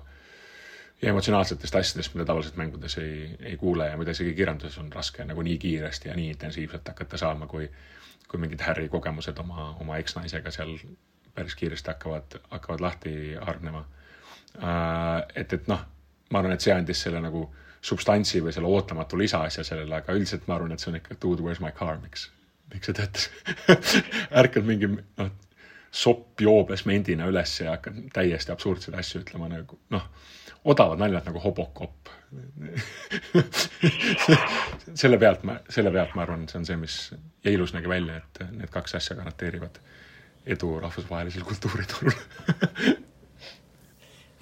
ja emotsionaalsetest asjadest, mida tavaliselt mängudes ei, ei kuule ja mida isegi kirjanduses on raske nagu nii kiiresti ja nii intensiivselt hakata saama, kui kui mingid Harry kogemused oma, oma eksnaisega seal päris kiiresti hakkavad, hakkavad lahti hargnema äh,. et, et noh, ma arvan, et see andis selle nagu substantsi või selle ootamatu lisaasja sellele, aga üldiselt ma arvan, et see on ikka dude, where's my car, miks, miks see töötas ärkad mingi noh, sopp joobes mendina üles ja hakkad täiesti absurdseid asju ütlema nagu noh, odavad naljad nagu Hobokop selle pealt ma, selle pealt ma arvan, see on see, mis ja ilus nägi välja, et need kaks asja garanteerivad edu rahvusvahelisel kultuuriturul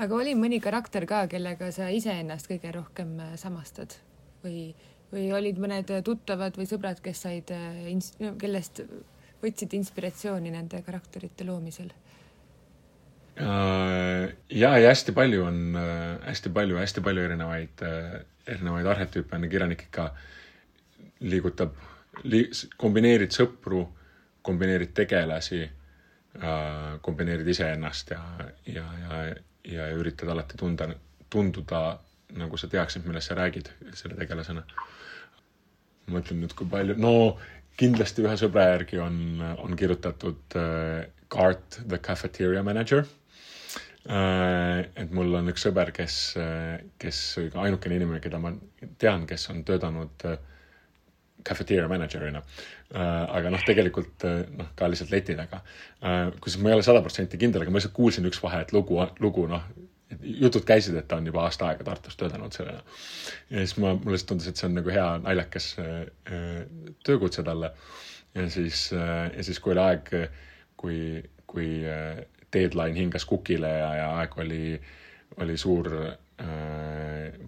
aga oli mõni karakter ka, kellega sa iseennast kõige rohkem äh, samastad või, või olid mõned tuttavad või sõbrad, kes said, äh, kellest võtsid inspiratsiooni nende karakterite loomisel? Äh, ja, ja hästi palju on, hästi palju, hästi palju erinevaid, erinevaid arhetüüpe on kirjanik ikka liigutab li,, kombineerid sõpru, kombineerid tegelasi, kombineerid iseennast ja, ja, ja ja üritad alati tunda, tunduda nagu sa teaksid, millest sa räägid selle tegelasena. mõtlen nüüd, kui palju, no kindlasti ühe sõbra järgi on, on kirjutatud äh, Gart the cafeteria manager äh,. et mul on üks sõber, kes äh,, kes ainukene inimene, keda ma tean, kes on töötanud äh, cafeteria manager'ina äh,. Aga noh, tegelikult äh, noh, ka lihtsalt leti taga äh,. kusjuures ma ei ole sada protsenti kindel, aga ma lihtsalt kuulsin üks vahe, et lugu, lugu noh, jutud käisid, et ta on juba aasta aega Tartus töötanud sellena. ja siis ma, mulle lihtsalt tundus, et see on nagu hea naljakas äh, äh, töökutse talle. ja siis äh,, ja siis, kui oli aeg, kui, kui äh, deadline hingas kukile ja, ja aeg oli, oli suur äh,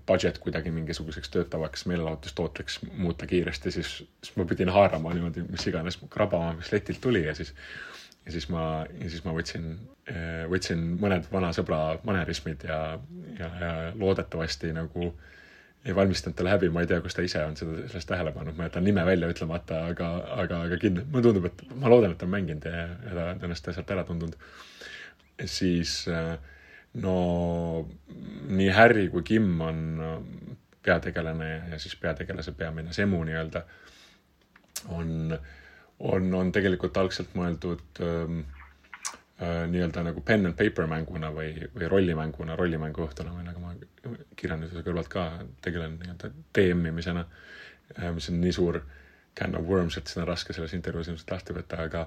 budget kuidagi mingisuguseks töötavaks meelelahutustootleks muuta kiiresti, siis, siis ma pidin haarama niimoodi, mis iganes krabama, mis letilt tuli ja siis ja siis ma, ja siis ma võtsin, äh, võtsin mõned vana sõbra manerismid ja, ja, ja loodetavasti nagu ei valmistanud talle häbi, ma ei tea, kas ta ise on seda, sellest tähele pannud, ma jätan nime välja ütlemata, aga, aga, aga kindlasti, mulle tundub, et ma loodan, et ta on mänginud ja, ja ta on ennast sealt ära tundunud. siis äh, no nii Harry kui Kim on peategelane ja siis peategelase peamine semu nii-öelda on on, on tegelikult algselt mõeldud ähm, äh, nii-öelda nagu pen and paper mänguna või, või rollimänguna, rollimängu õhtuna või nagu ma kirjanduse kõrvalt ka tegelen nii-öelda DM-imisena äh,, mis on nii suur can of worms, et seda on raske selles intervjuus ilmselt lahti võtta, aga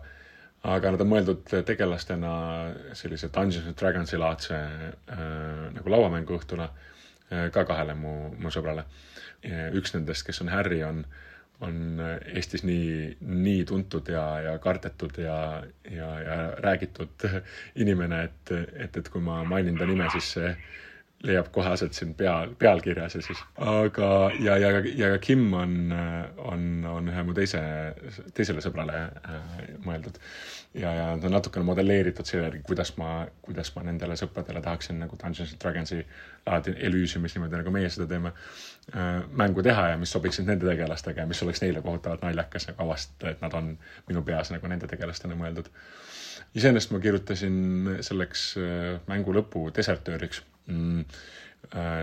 aga nad on mõeldud tegelastena sellise Dungeons and Dragonsi laadse äh, nagu lauamängu õhtuna äh, ka kahele mu, mu sõbrale. üks nendest, kes on Harry, on äh, on Eestis nii, nii tuntud ja, ja kardetud ja, ja, ja räägitud inimene, et, et, et kui ma mainin ta nime, siis see leiab kohe aset siin peal, pealkirjas ja siis, aga, ja, ja, ja ka Kim on, on, on ühe mu teise, teisele sõbrale äh, mõeldud. ja, ja ta on natukene modelleeritud selle järgi, kuidas ma, kuidas ma nendele sõpradele tahaksin nagu Dungeons and Dragonsi laadi Elysiumis niimoodi, nagu meie seda teeme äh,, mängu teha ja mis sobiksid nende tegelastega ja mis oleks neile kohutavalt naljakas nagu avastada, et nad on minu peas nagu nende tegelastena mõeldud. iseenesest ma kirjutasin selleks äh, mängu lõpu desertööriks mm,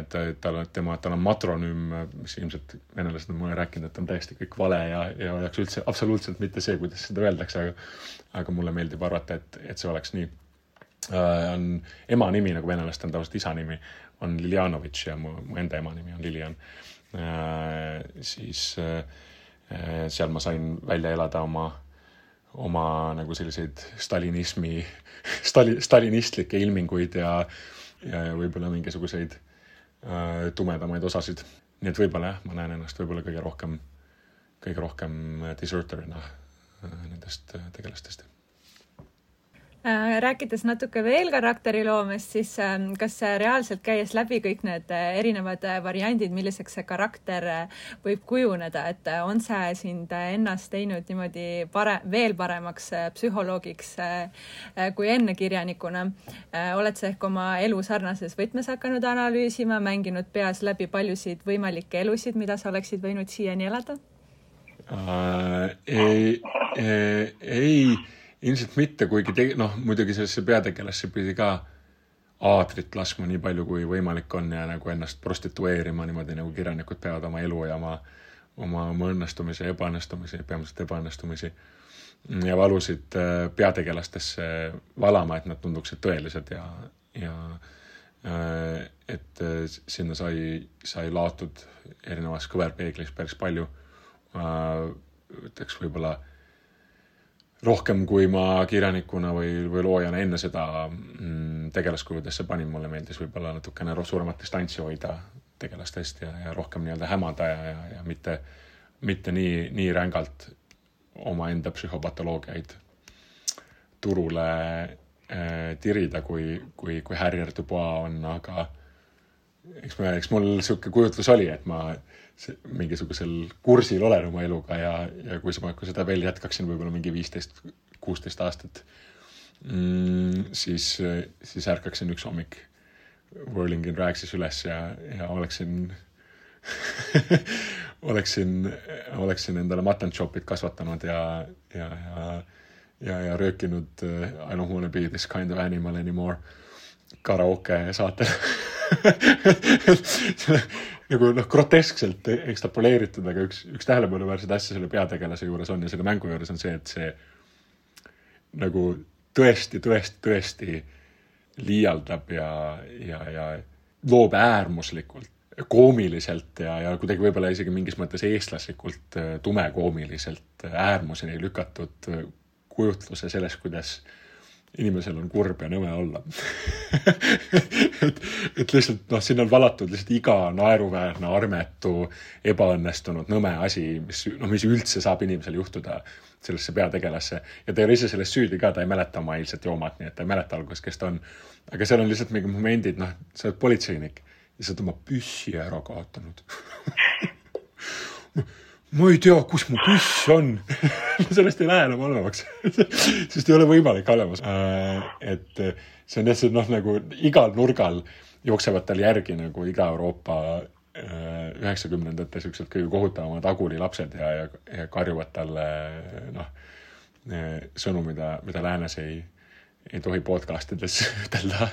ta, tal on, tema, tal on matronüüm, mis ilmselt venelased on mulle rääkinud, et on täiesti kõik vale ja, ja oleks üldse absoluutselt mitte see, kuidas seda öeldakse, aga aga mulle meeldib arvata, et, et see oleks nii äh,. on ema nimi, nagu venelastel on tavaliselt isa nimi, on Liljanovitš ja mu, mu enda ema nimi on Lilian äh,. siis äh, seal ma sain välja elada oma oma nagu selliseid stalinismi, stali-, stalinistlikke ilminguid ja äh, ja, ja võib-olla mingisuguseid äh, tumedamaid osasid. nii et võib-olla jah, ma näen ennast võib-olla kõige rohkem, kõige rohkem deserter'ina äh, nendest äh, tegelastest. Äh, rääkides natuke veel karakteriloomest, siis ähm, kas reaalselt käies läbi kõik need äh, erinevad äh, variandid, milliseks see karakter võib kujuneda, et on see sind ennast teinud niimoodi pare-, veel paremaks psühholoogiks kui enne kirjanikuna? oled sa ehk oma elu sarnases võtmes hakanud analüüsima, mänginud peas läbi paljusid võimalikke elusid, mida sa oleksid võinud siiani elada uh,? ei, ei, ei ilmselt mitte, kuigi te-, noh, muidugi sellesse peategelasse pidi ka aatrit laskma nii palju, kui võimalik on ja nagu ennast prostitueerima niimoodi, nagu kirjanikud peavad oma elu ja oma, oma, oma õnnestumisi ja ebaõnnestumisi, peamiselt ebaõnnestumisi ja valusid äh, peategelastesse valama, et nad tunduksid tõelised ja, ja äh, et äh, sinna sai, sai laotud erinevas kõverpeeglis päris palju. ütleks võib-olla rohkem, kui ma kirjanikuna või, või loojana enne seda mm, tegelaskujudesse panin, mulle meeldis võib-olla natukene suuremat distantsi hoida tegelastest ja, ja rohkem nii-öelda hämada ja, ja, ja mitte, mitte nii, nii rängalt omaenda psühhopatoloogiaid turule äh, tirida, kui, kui, kui Harrier Dubois on, aga eks ma, eks mul niisugune kujutlus oli, et ma äh, mingisugusel kursil olen oma eluga ja, ja kui ma, kui seda veel jätkaksin võib-olla mingi viisteist, kuusteist aastat mm,, siis, siis ärkaksin üks hommik Whirling in Ragsis üles ja, ja oleksin oleksin, oleksin endale mutton chop'id kasvatanud ja, ja, ja, ja, ja röökinud uh, I don't wanna be this kind of animal anymore karaoke saatel nagu noh, groteskselt ekstrapoleeritud, aga üks, üks tähelepanuväärseid asju selle peategelase juures on ja selle mängu juures on see, et see nagu tõesti, tõesti, tõesti liialdab ja, ja, ja loob äärmuslikult koomiliselt ja, ja kuidagi võib-olla isegi mingis mõttes eestlaslikult tumekoomiliselt äärmuseni lükatud kujutluse sellest, kuidas äh, inimesel on kurb ja nõme olla et, et lihtsalt noh, sinna on valatud lihtsalt iga naeruväärne, armetu, ebaõnnestunud, nõme asi, mis noh, mis üldse saab inimesel juhtuda sellesse peategelasse. ja ta ei ole ise selles süüdi ka, ta ei mäleta oma eilset joomat, nii et ta ei mäleta alguses, kes ta on. aga seal on lihtsalt mingid momendid, noh, sa oled politseinik ja sa oled oma püssi ära kaotanud ma ei tea, kus mu püss on sellest ei lähe enam halvemaks sest ei ole võimalik halvemaks äh,. et see on lihtsalt noh, nagu igal nurgal jooksevad tal järgi nagu iga Euroopa äh, üheksakümnendate äh, siuksed kõige kohutavamad agulilapsed ja, ja, ja karjuvad talle noh, äh, sõnu, mida, mida läänes ei ei tohi podcast ides ütelda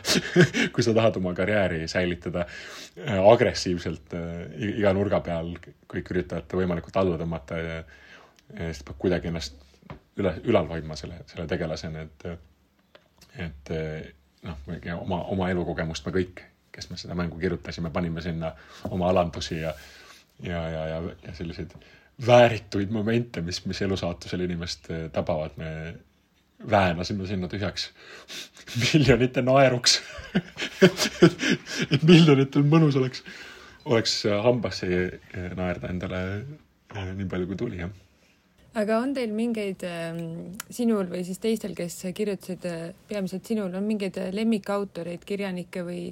kui sa tahad oma karjääri säilitada äh, agressiivselt äh, iga nurga peal, kõik üritavad võimalikult alla tõmmata ja, ja siis peab kuidagi ennast üle, ülal hoidma selle, selle tegelasena, et, et noh, oma, oma elukogemust me kõik, kes me seda mängu kirjutasime, panime sinna oma alandusi ja, ja, ja, ja, ja selliseid väärituid momente, mis, mis elusaatusel inimest tabavad, me väänasime sinna tühjaks miljonite naeruks et miljonitel mõnus oleks, oleks hambasse naerda endale eh, nii palju, kui tuli, jah. aga on teil mingeid äh, sinul või siis teistel, kes kirjutasid äh, peamiselt sinul, on mingeid lemmikautoreid, kirjanikke või,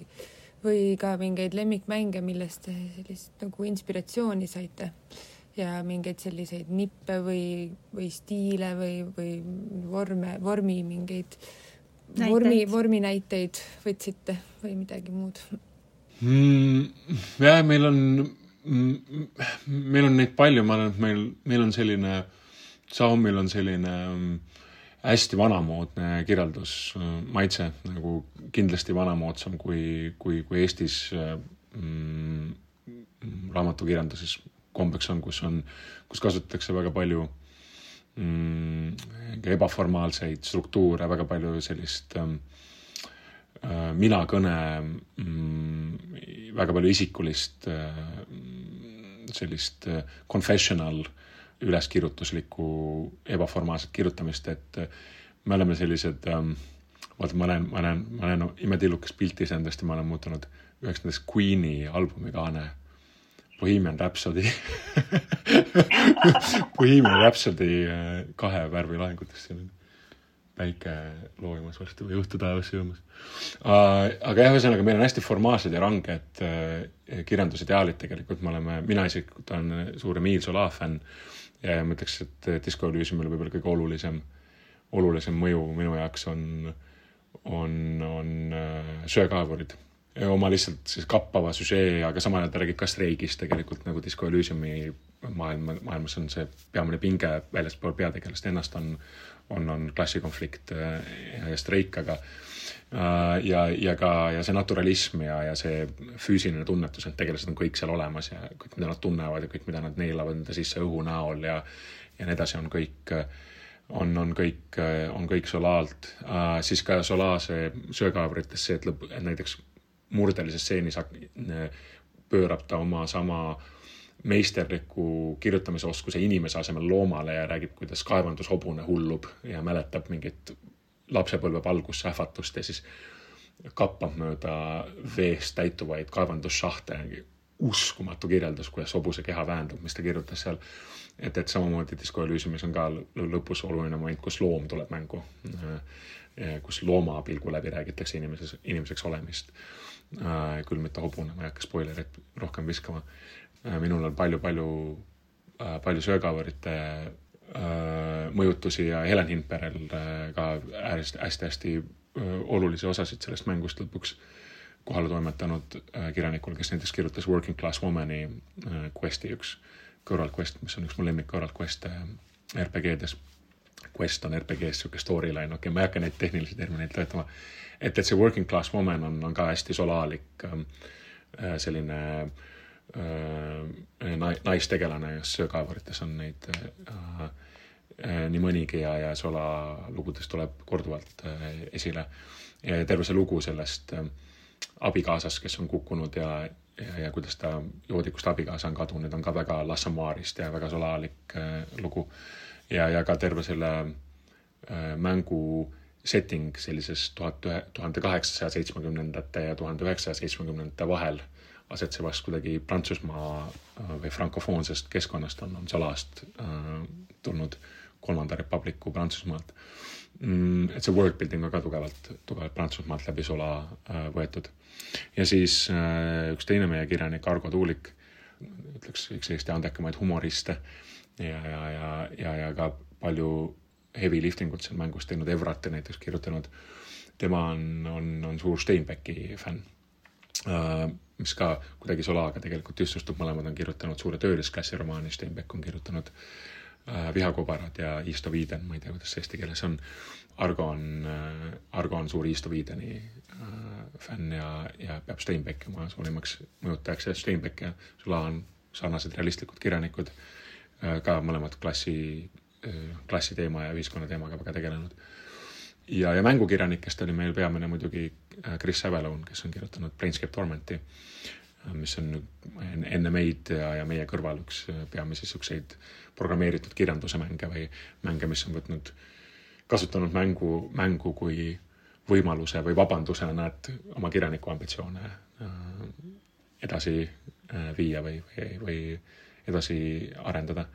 või ka mingeid lemmikmänge, millest sellist nagu inspiratsiooni saite? Ja mingeid selliseid nippe või, või stiile või, või vorme, vormi mingeid näiteid. vormi, vorminäiteid võtsite või midagi muud mm,? jah, meil on mm,, meil on neid palju, ma arvan, et meil, meil on selline, Saumil on selline mm, hästi vanamoodne kirjeldusmaitse, nagu kindlasti vanamoodsam kui, kui, kui Eestis mm, raamatukirjanduses kombeks on, kus on, kus kasutatakse väga palju mm, ebaformaalseid struktuure, väga palju sellist ähm, äh, mina-kõne mm,, väga palju isikulist äh, sellist äh, confessional üleskirjutuslikku ebaformaalset kirjutamist, et äh, me oleme sellised ähm,, vaata, ma näen, ma näen, ma näen imetillukest pilti iseendast ja ma olen muutunud üheks nendest Queen'i albumi kaane Bohemian Rhapsody Bohemian Rhapsody äh, kahe värvi lahingutest, seal on päike loojumas varsti või õhtu taevasse jõudmas. aga jah, ühesõnaga meil on hästi formaalsed ja ranged äh, kirjandusideaalid tegelikult, me oleme, mina isiklikult olen suur Emile Zola fänn ja ma ütleks, et Disco Elysiumil võib-olla kõige olulisem, olulisem mõju minu jaoks on, on, on äh, söekaevurid oma lihtsalt siis kappava süžee, aga samal ajal ta räägib ka streigist tegelikult nagu Disco Elysiumi maailma, maailmas on see peamine pinge väljaspool peategelast ennast on, on, on klassikonflikt ja, ja streik, aga äh, ja, ja ka, ja see naturalism ja, ja see füüsiline tunnetus, et tegelased on kõik seal olemas ja kõik, mida nad tunnevad ja kõik, mida nad neelavad enda sisse õhu näol ja ja nii edasi, on kõik, on, on kõik, on kõik solaalt uh,. siis ka sola see söökaevrites see, et lõpp, näiteks murdelises stseenis pöörab ta oma sama meisterliku kirjutamisoskuse inimese asemel loomale ja räägib, kuidas kaevandushobune hullub ja mäletab mingit lapsepõlve valgussähvatust ja siis kappab mööda veest täituvaid kaevandusšahte. uskumatu kirjeldus, kuidas hobuse keha väändub, mis ta kirjutas seal. et, et samamoodi Disco Elysiumis on ka lõpus oluline moment, kus loom tuleb mängu. kus looma pilgu läbi räägitakse inimeses, inimeseks olemist äh,. Küll mitte hobune, ma ei hakka spoilerit rohkem viskama äh,. minul on palju-palju äh,, palju söögavarite äh, mõjutusi ja Helen Hinperel äh, ka hästi-hästi äh, olulisi osasid sellest mängust lõpuks kohale toimetanud äh, kirjanikul, kes näiteks kirjutas Working Class Womani äh, quest'i üks kõrvalquest, mis on üks mu lemmik kõrvalquest'e äh, RPG-des. Quest on RPG-s niisugune storyline, okei okay,, ma ei hakka neid tehnilisi termineid töötama et, et see working class woman on, on ka hästi solaalik ähm, äh, selline äh, naistegelane, kes söökaevurites on neid äh, äh, nii mõnigi ja, ja sola lugudes tuleb korduvalt äh, esile. terve see lugu sellest äh, abikaasast, kes on kukkunud ja, ja, ja kuidas ta joodikust abikaasa on kadunud, on ka väga Lassamarist ja väga solaalik äh, lugu. Ja, ja ka terve selle äh, mängu setting sellises tuhat ühe, tuhande kaheksasaja seitsmekümnendate ja tuhande üheksasaja seitsmekümnendate vahel asetsevast kuidagi Prantsusmaa äh, või frankofoonsest keskkonnast on, on Salast äh, tulnud kolmanda republiku Prantsusmaalt mm,. et see worldbuilding on ka tugevalt, tugevalt Prantsusmaalt läbi Sola äh, võetud. ja siis äh, üks teine meie kirjanik, Argo Tuulik, ütleks üks Eesti andekamaid humoriste ja, ja, ja, ja, ja ka palju heavy lifting ut seal mängus teinud, Evrati näiteks kirjutanud. tema on, on, on suur Steinbecki fänn uh,, mis ka kuidagi Solaga tegelikult ühtsustub, mõlemad on kirjutanud suure töölisklassi romaani, Steinbeck on kirjutanud uh, Vihakobarad ja Isto Viiden, ma ei tea, kuidas see eesti keeles on. Argo on uh,, Argo on suur Isto Viideni fänn ja, ja peab Steinbecki oma suurimaks mõjutajaks ja Steinbeck ja Sola on sarnased realistlikud kirjanikud ka mõlemad klassi klassiteema ja ühiskonnateemaga väga tegelenud. ja, ja mängukirjanikest oli meil peamine muidugi äh, Chris Avalon, kes on kirjutanud Planescape Tormenti, äh, mis on enne meid ja, ja meie kõrval üks äh, peamisi niisuguseid programmeeritud kirjanduse mänge või mänge, mis on võtnud, kasutanud mängu, mängu kui võimaluse või vabandusena, et oma kirjaniku ambitsioone edasi viia või, või, või edasi arendada.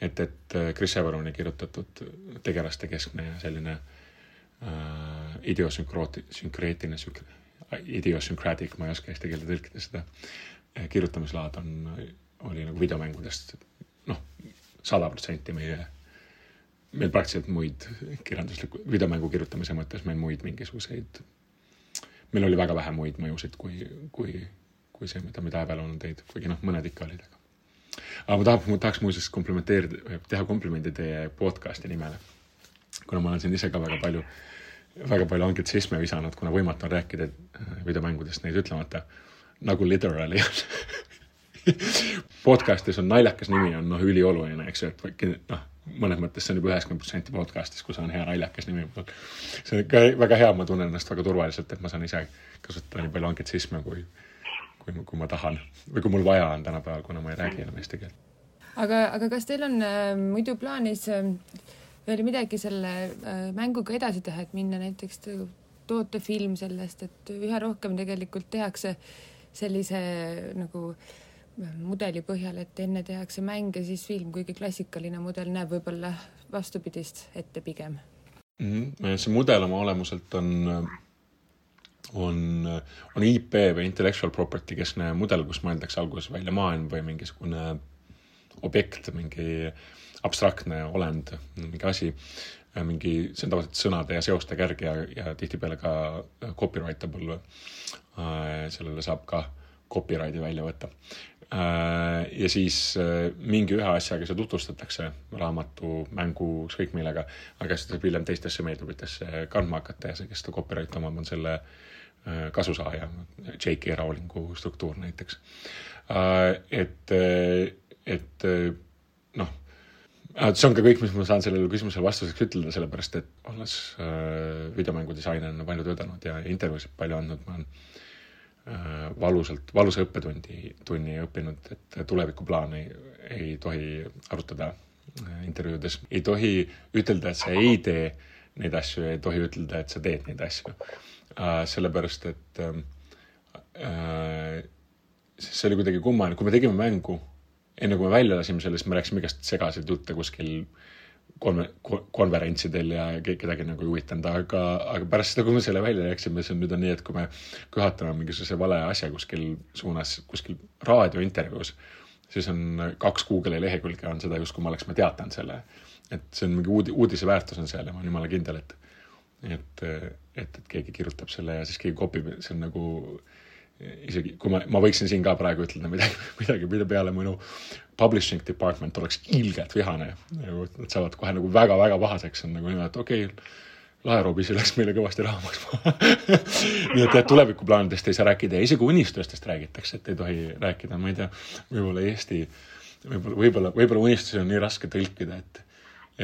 Et, et äh, Chris Everoni kirjutatud tegelaste keskne selline äh, idiosünkreetiline, idiosünkreetik, ma ei oska eesti keelde tõlkida seda, äh, kirjutamislaad on, oli nagu videomängudest noh, sada protsenti meie, meil praktiliselt muid kirjandusliku, videomängu kirjutamise mõttes meil muid mingisuguseid, meil oli väga vähe muid mõjusid kui, kui, kui see, mida, Evelon on teinud, kuigi noh, mõned ikka olid, aga aga ma tahaks, ma tahaks muuseas komplimenteerida, teha komplimendi teie podcast'i nimele. kuna ma olen siin ise ka väga palju, väga palju anglitsisme visanud, kuna võimatu on rääkida äh, videomängudest neid ütlemata, nagu literally podcast'is on naljakas nimi on noh, ülioluline, eks ju, et noh, mõnes mõttes see on juba üheksakümmend protsenti podcast'is, kui see on hea naljakas nimi. see on ka väga hea, ma tunnen ennast väga turvaliselt, et ma saan ise kasutada nii palju anglitsisme kui kui, kui ma tahan või kui mul vaja on tänapäeval, kuna ma ei räägi enam eesti keelt. aga, aga kas teil on äh, muidu plaanis äh, veel midagi selle äh, mänguga edasi teha, et minna näiteks toota film sellest, et üha rohkem tegelikult tehakse sellise nagu äh, mudeli põhjal, et enne tehakse mäng ja siis film, kuigi klassikaline mudel näeb võib-olla vastupidist ette pigem mm. -hmm. see mudel oma olemuselt on, on, on IP või intellectual property keskne mudel, kus mõeldakse alguses välja maailm või mingisugune objekt, mingi abstraktne olend, mingi asi, mingi, see on tavaliselt sõnade ja seoste kärg ja, ja tihtipeale ka copyrightable. sellele saab ka copyrighti välja võtta. Ja siis mingi ühe asjaga see tutvustatakse, raamatu, mängu, ükskõik millega, aga siis saab hiljem teistesse meediumitesse kandma hakata ja see, kes seda copyrighti omab, on selle kasusaaja, J.K. Rowlingu struktuur näiteks. et, et noh see on ka kõik, mis ma saan sellele küsimusele vastuseks ütelda, sellepärast et olles äh, videomängudisainer palju töötanud ja intervjuusid palju andnud, ma olen äh, valusalt, valusa õppetundi, tunni õppinud, et tulevikuplaani ei tohi arutada äh, intervjuudes. ei tohi ütelda, et sa ei tee neid asju ei tohi ütelda, et sa teed neid asju äh,. sellepärast, et äh, äh see oli kuidagi kummaline, kui me tegime mängu enne kui me välja lasime selle, siis me rääkisime igast segaseid jutte kuskil konver-, konverentsidel ja kedagi nagu ei huvitanud, aga, aga pärast seda, kui me selle välja läksime, siis nüüd on nii, et kui me köhatame mingisuguse vale asja kuskil suunas, kuskil raadiointervjuus, siis on kaks Google'i lehekülge on seda, justkui me oleksime teatanud selle. et see on mingi uudi-, uudise väärtus on seal ja ma olen jumala kindel, et et, et, et keegi kirjutab selle ja siis keegi kopib, see on nagu isegi kui ma, ma võiksin siin ka praegu ütelda midagi, midagi, mille peale minu publishing department oleks ilgelt vihane. nagu nad saavad kohe nagu väga-väga pahaseks, on nagu niimoodi, et okei okay,, laeroobis läks meile kõvasti raha maksma. Nii et jah, tulevikuplaanidest ei saa rääkida ja isegi unistustest räägitakse, et ei tohi rääkida, ma ei tea, võib-olla Eesti, võib-olla, võib-olla, võib-olla unistusi on nii raske tõlkida, et,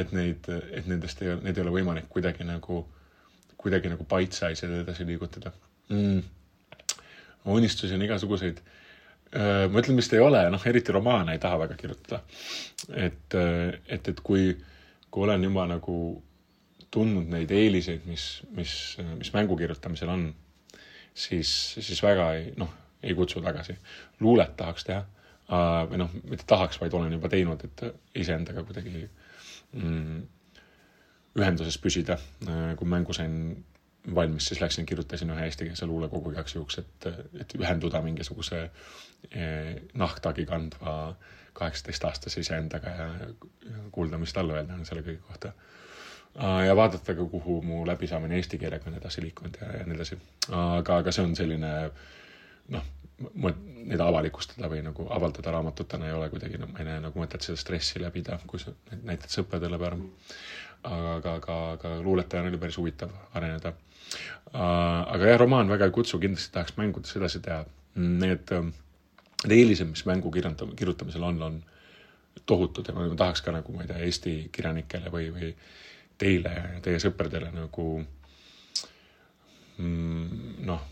et neid, et nendest ei, neid ei ole võimalik kuidagi nagu, kuidagi nagu bite-size'id edasi liigutada. Mm unistusi on igasuguseid. Äh, ma ütlen, vist ei ole, noh, eriti romaane ei taha väga kirjutada. et, äh, et, et kui, kui olen juba nagu tundnud neid eeliseid, mis, mis, mis mängu kirjutamisel on, siis, siis väga ei, noh, ei kutsu tagasi. luulet tahaks teha äh, või noh, mitte tahaks, vaid olen juba teinud, et iseendaga kuidagi mm, ühenduses püsida. kui mängu sain valmis, siis läksin, kirjutasin ühe eestikeelse luulekogu igaks juhuks, et, et ühenduda mingisuguse eh, nahktagi kandva kaheksateistaastase iseendaga ja kuulda, mis talle öelda on selle kõige kohta. ja vaadata ka, kuhu mu läbisaamine eesti keelega on edasi liikunud ja, ja nii edasi. aga, aga see on selline noh, neid avalikustada või nagu avaldada raamatutena ei ole kuidagi, no ma ei näe nagu mõtet seda stressi läbida, kui sa näitad sõpradele pärast. aga, aga, aga, aga luuletajana oli päris huvitav areneda aga jah, romaan väga ei kutsu, kindlasti tahaks mängudes edasi teha. Need, ähm, need eelised, mis mängu kirjutam-, kirjutamisel on, on tohutud ja ma tahaks ka nagu, ma ei tea, Eesti kirjanikele või, või teile teie sõpradele nagu mm, noh,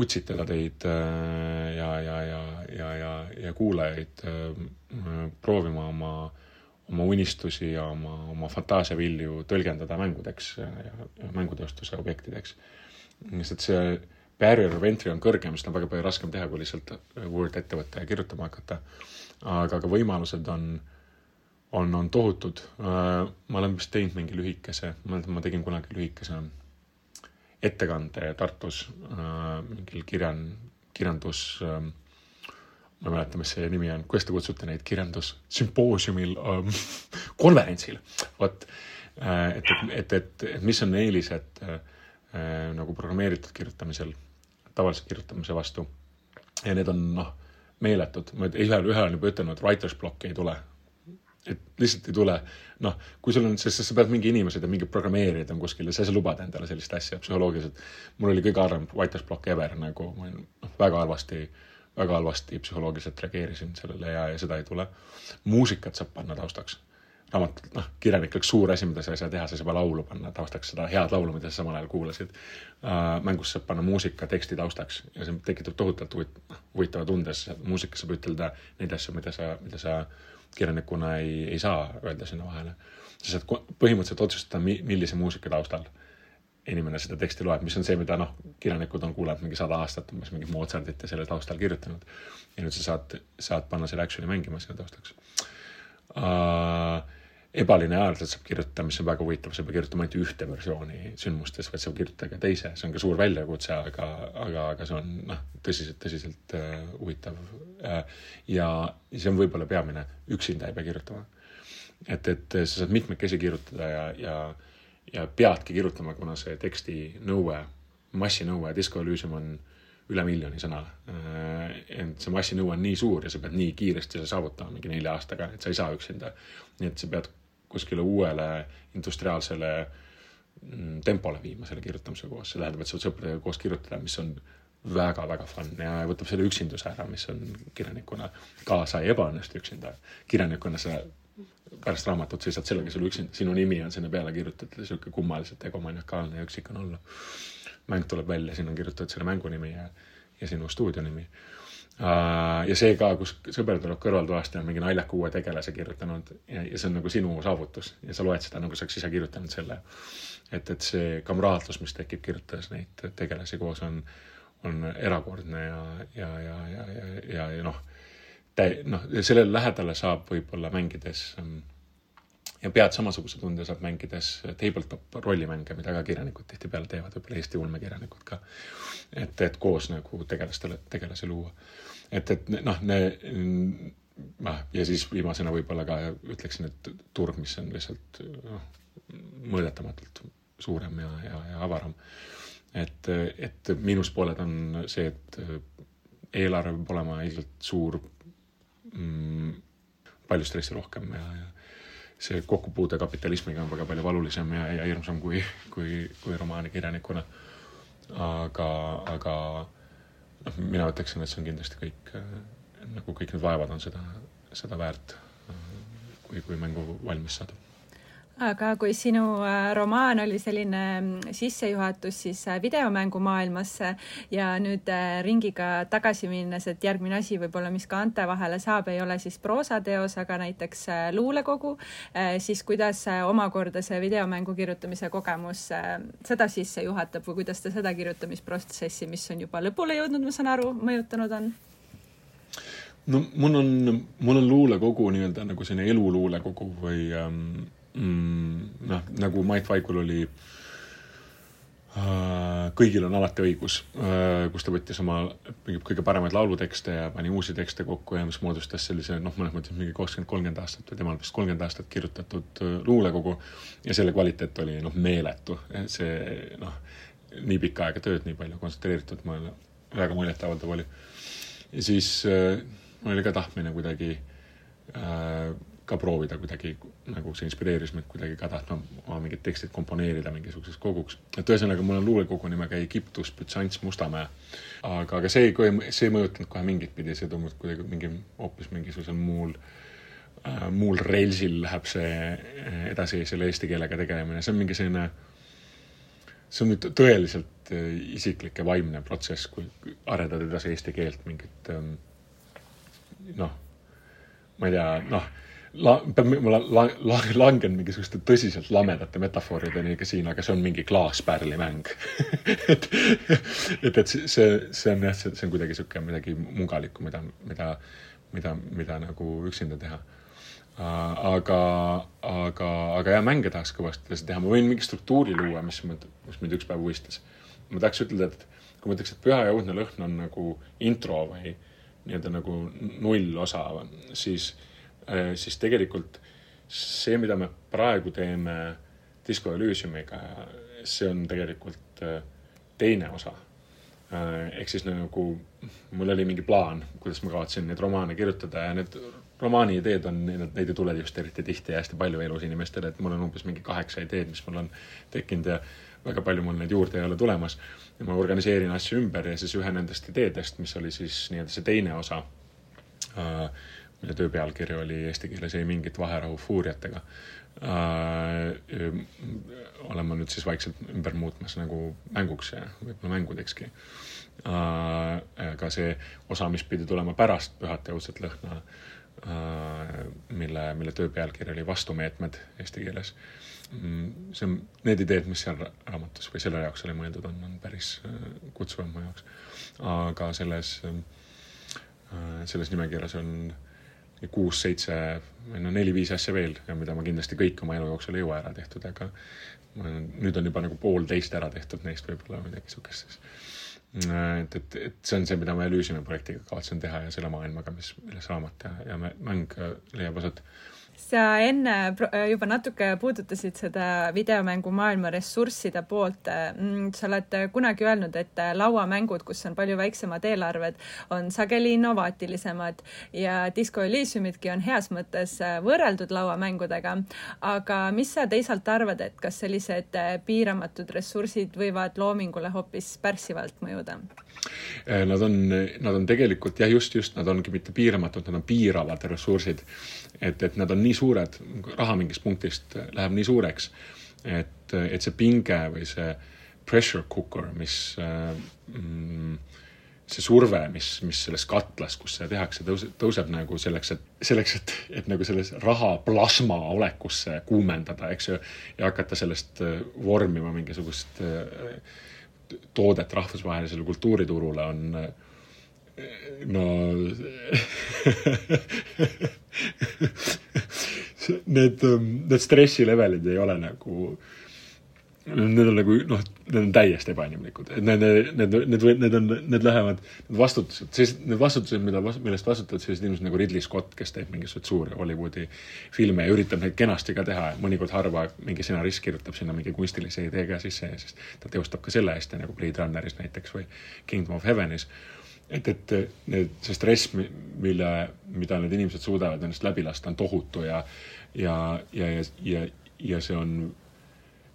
utsitada teid äh, ja, ja, ja, ja, ja, ja kuulajaid äh, proovima oma äh, oma unistusi ja oma, oma fantaasiavilju tõlgendada mängudeks ja, mängutööstuse objektideks. sest see barrier of entry on kõrgem, sest on väga palju raskem teha, kui lihtsalt Word ette võtta ja kirjutama hakata. aga ka võimalused on, on, on tohutud. ma olen vist teinud mingi lühikese, ma mäletan, ma tegin kunagi lühikese ettekande Tartus mingil kirjan, kirjandus äh, ma ei mäleta, mis see nimi on, kuidas te kutsute neid kirjandussümpoosiumil ähm,, konverentsil, vot äh,. et, et, et, et, et mis on eelised äh, nagu programmeeritud kirjutamisel, tavalise kirjutamise vastu. ja need on noh, meeletud, ma ühel, ühel on juba ütelnud, writer's block ei tule. et lihtsalt ei tule, noh, kui sul on, sest sa pead mingi inimesed ja mingid programmeerijad on kuskil ja sa ei saa lubada endale sellist asja psühholoogiliselt. mul oli kõige harvem writer's block ever nagu, ma olin noh, väga halvasti äh, väga halvasti psühholoogiliselt reageerisin sellele ja, ja seda ei tule. muusikat saab panna taustaks. raamat, noh, kirjanik oleks suur asi, mida sa ei saa teha, sa ei saa laulu panna taustaks, seda head laulu, mida sa samal ajal kuulasid uh,. mängus saab panna muusika teksti taustaks ja see tekitab tohutult huvit-, noh, huvitava tunde, sest muusikas saab ütelda neid asju, mida sa, mida sa kirjanikuna ei, ei saa öelda sinna vahele. sa saad põhimõtteliselt otsustada, millise muusika taustal inimene seda teksti loeb, mis on see, mida noh, kirjanikud on kuulanud mingi sada aastat umbes mingit Mozartit ja selle taustal kirjutanud. ja nüüd sa saad, saad panna selle action'i mängima sinna taustaks uh,. ebalineaarselt saab kirjutada, mis on väga huvitav, sa ei pea kirjutama ainult ühte versiooni sündmustest, vaid saab kirjutada ka teise, see on ka suur väljakutse, aga, aga, aga see on noh, tõsiselt, tõsiselt äh, huvitav äh,. ja see on võib-olla peamine, üksinda ei pea kirjutama. et, et sa saad mitmekesi kirjutada ja, ja, ja peadki kirjutama, kuna see teksti nõue, massinõue, Disco Elysium on üle miljoni sõna. Äh, ent see massinõue on nii suur ja sa pead nii kiiresti selle saavutama mingi nelja aastaga, et sa ei saa üksinda. nii et sa pead kuskile uuele industriaalsele mm, tempole viima selle kirjutamise koos, see tähendab, et sa saad sõpradega koos kirjutada, mis on väga-väga fun ja võtab selle üksinduse ära, mis on kirjanikuna ka, sa ei ebaõnnestu üksinda. kirjanikuna sa pärast raamatut seisad sellega, sul üksinda, sinu nimi on sinna peale kirjutatud ja sihuke kummaliselt egomaniakaalne ja üksik on olla. mäng tuleb välja, sinna on kirjutatud selle mängu nimi ja, ja sinu stuudio nimi ja see ka, kus sõber tuleb kõrvaltoast ja on mingi naljaka uue tegelase kirjutanud ja, ja see on nagu sinu saavutus ja sa loed seda nagu sa oleks ise kirjutanud selle. et, et see kamraadlus, mis tekib kirjutades neid tegelasi koos, on, on erakordne ja, ja, ja, ja, ja, ja, ja noh, noh, sellele lähedale saab võib-olla mängides um, ja pead samasuguse tunde saab mängides tabletop rollimänge, mida ka kirjanikud tihtipeale teevad, võib-olla Eesti ulmekirjanikud ka. et, et koos nagu tegelastele, tegelasi luua. et, et noh, noh ja siis viimasena võib-olla ka ütleksin, et turg, mis on lihtsalt noh, mõõdetamatult suurem ja, ja, ja avaram. et, et miinuspooled on see, et eelarve peab olema ilmselt suur mm,, palju stressi rohkem ja, ja see kokkupuude kapitalismiga on väga palju valulisem ja, ja hirmsam kui, kui, kui romaanikirjanikuna. aga, aga noh, mina ütleksin, et see on kindlasti kõik, nagu kõik need vaevad on seda, seda väärt, kui, kui mängu valmis saada aga kui sinu äh, romaan oli selline mm, sissejuhatus siis äh, videomängumaailmasse ja nüüd äh, ringiga tagasi minnes, et järgmine asi võib-olla, mis ka Ante vahele saab, ei ole siis proosateos, aga näiteks luulekogu, siis kuidas omakorda see videomängu kirjutamise kogemus seda sisse juhatab või kuidas ta seda kirjutamisprotsessi, mis on juba lõpule jõudnud, ma saan aru, mõjutanud on? no mul on, mul on luulekogu nii-öelda nagu selline eluluulekogu või ähm, noh, nagu Mait Vaikul oli äh, kõigil on alati õigus, äh, kus ta võttis oma kõige paremaid laulutekste ja pani uusi tekste kokku ja mis moodustas sellise noh, mõnes mõttes mingi kakskümmend, kolmkümmend aastat või temal vist kolmkümmend aastat kirjutatud äh, luulekogu ja selle kvaliteet oli noh, meeletu, see noh, nii pikka aega tööd, nii palju kontsentreeritud, ma väga muljetavaldav oli. ja siis mul oli ka tahtmine kuidagi äh, ka proovida kuidagi, nagu see inspireeris mind kuidagi ka tahtma oma mingid tekstid komponeerida mingisuguseks koguks. et ühesõnaga, mul on luulekogu nimega Egiptus Bütsants Mustamäe. aga, aga see, see ei mõjutanud kohe mingit pidi, see tundus kuidagi mingi hoopis mingisugusel muul äh,, muul reilsil läheb see äh, edasi, selle eesti keelega tegelemine, see on mingi selline see on nüüd tõeliselt äh, isiklik ja vaimne protsess, kui arendada edasi eesti keelt mingit ähm, noh, ma ei tea, noh la-, peab, ma la-, la-, langen mingisuguste tõsiselt lamedate metafoorideni ka siin, aga see on mingi klaaspärli mäng et, et, et see, see on jah, see, see on kuidagi niisugune midagi mugalikku, mida, mida, mida, mida nagu üksinda teha. aga, aga, aga jah, mänge tahaks kõvasti edasi teha, ma võin mingi struktuuri luua, mis mind, mis mind üks päev uistas. ma tahaks ütelda, et kui ma ütleks, et Püha ja õudne lõhn on nagu intro või nii-öelda nagu nullosa, siis Äh, siis tegelikult see, mida me praegu teeme Disco Elysiumiga, see on tegelikult äh, teine osa. Äh, ehk siis nagu mul oli mingi plaan, kuidas ma kavatsen neid romaane kirjutada ja need romaani ideed on, neid ei tule just eriti tihti ja hästi palju elus inimestele, et mul on umbes mingi kaheksa ideed, mis mul on tekkinud ja väga palju mul neid juurde ei ole tulemas. ja ma organiseerin asju ümber ja siis ühe nendest ideedest, mis oli siis nii-öelda see teine osa äh,, mille töö pealkiri oli eesti keeles Ei mingit vaherahu fuuriatega äh,. olen ma nüüd siis vaikselt ümber muutmas nagu mänguks ja võib-olla mängudekski äh,. ka see osa, mis pidi tulema pärast Pühat ja õudset lõhna äh,, mille, mille töö pealkiri oli Vastumeetmed eesti keeles mm, see on, need ideed, mis seal raamatus või selle jaoks oli mõeldud, on, on päris äh, kutsuvad mu jaoks. aga selles, äh, selles nimekirjas on kuus-seitse või no neli-viis asja veel ja mida ma kindlasti kõik oma elu jooksul ei jõua ära tehtud, aga nüüd on juba nagu poolteist ära tehtud neist võib-olla midagi siukest siis. et, et, et see on see, mida ma Elysiumi projektiga kavatsen teha ja selle maailmaga, mis, milles raamat ja, ja mäng leiab aset sa enne juba natuke puudutasid seda videomängumaailma ressursside poolt. Mm, sa oled kunagi öelnud, et lauamängud, kus on palju väiksemad eelarved, on sageli innovaatilisemad ja Disco Elysiumidki on heas mõttes võrreldud lauamängudega. aga mis sa teisalt arvad, et kas sellised piiramatud ressursid võivad loomingule hoopis pärssivalt mõjuda? Nad on, nad on tegelikult jah, just, just, nad ongi mitte piiramatud, nad on piiravad ressursid. Et, et nad on nii suured, raha mingist punktist läheb nii suureks, et, et see pinge või see pressure cooker, mis mm, see surve, mis, mis selles katlas, kus seda tehakse, tõuseb, tõuseb nagu selleks, et selleks, et, et nagu selles raha plasma olekusse kuumendada, eks ju, ja hakata sellest äh, vormima mingisugust äh, toodet rahvusvahelisele kultuuriturule on äh, no need, need stressilevelid ei ole nagu, need on nagu noh, need on täiesti ebainimlikud, et need, need, need, need, on, need lähevad, need vastutused, sellised, need vastutused, mida, millest vastutavad sellised inimesed nagu Ridley Scott, kes teeb mingisuguseid suuri Hollywoodi filme ja üritab neid kenasti ka teha, mõnikord harva mingi stsenarist kirjutab sinna mingi kunstilise idee ka sisse ja siis ta teostab ka selle hästi nagu Blade Runneris näiteks või Kingdom of Heavenis. Et, et need, see stress, mille, mida need inimesed suudavad ennast läbi lasta, on tohutu ja, ja, ja, ja, ja, ja see on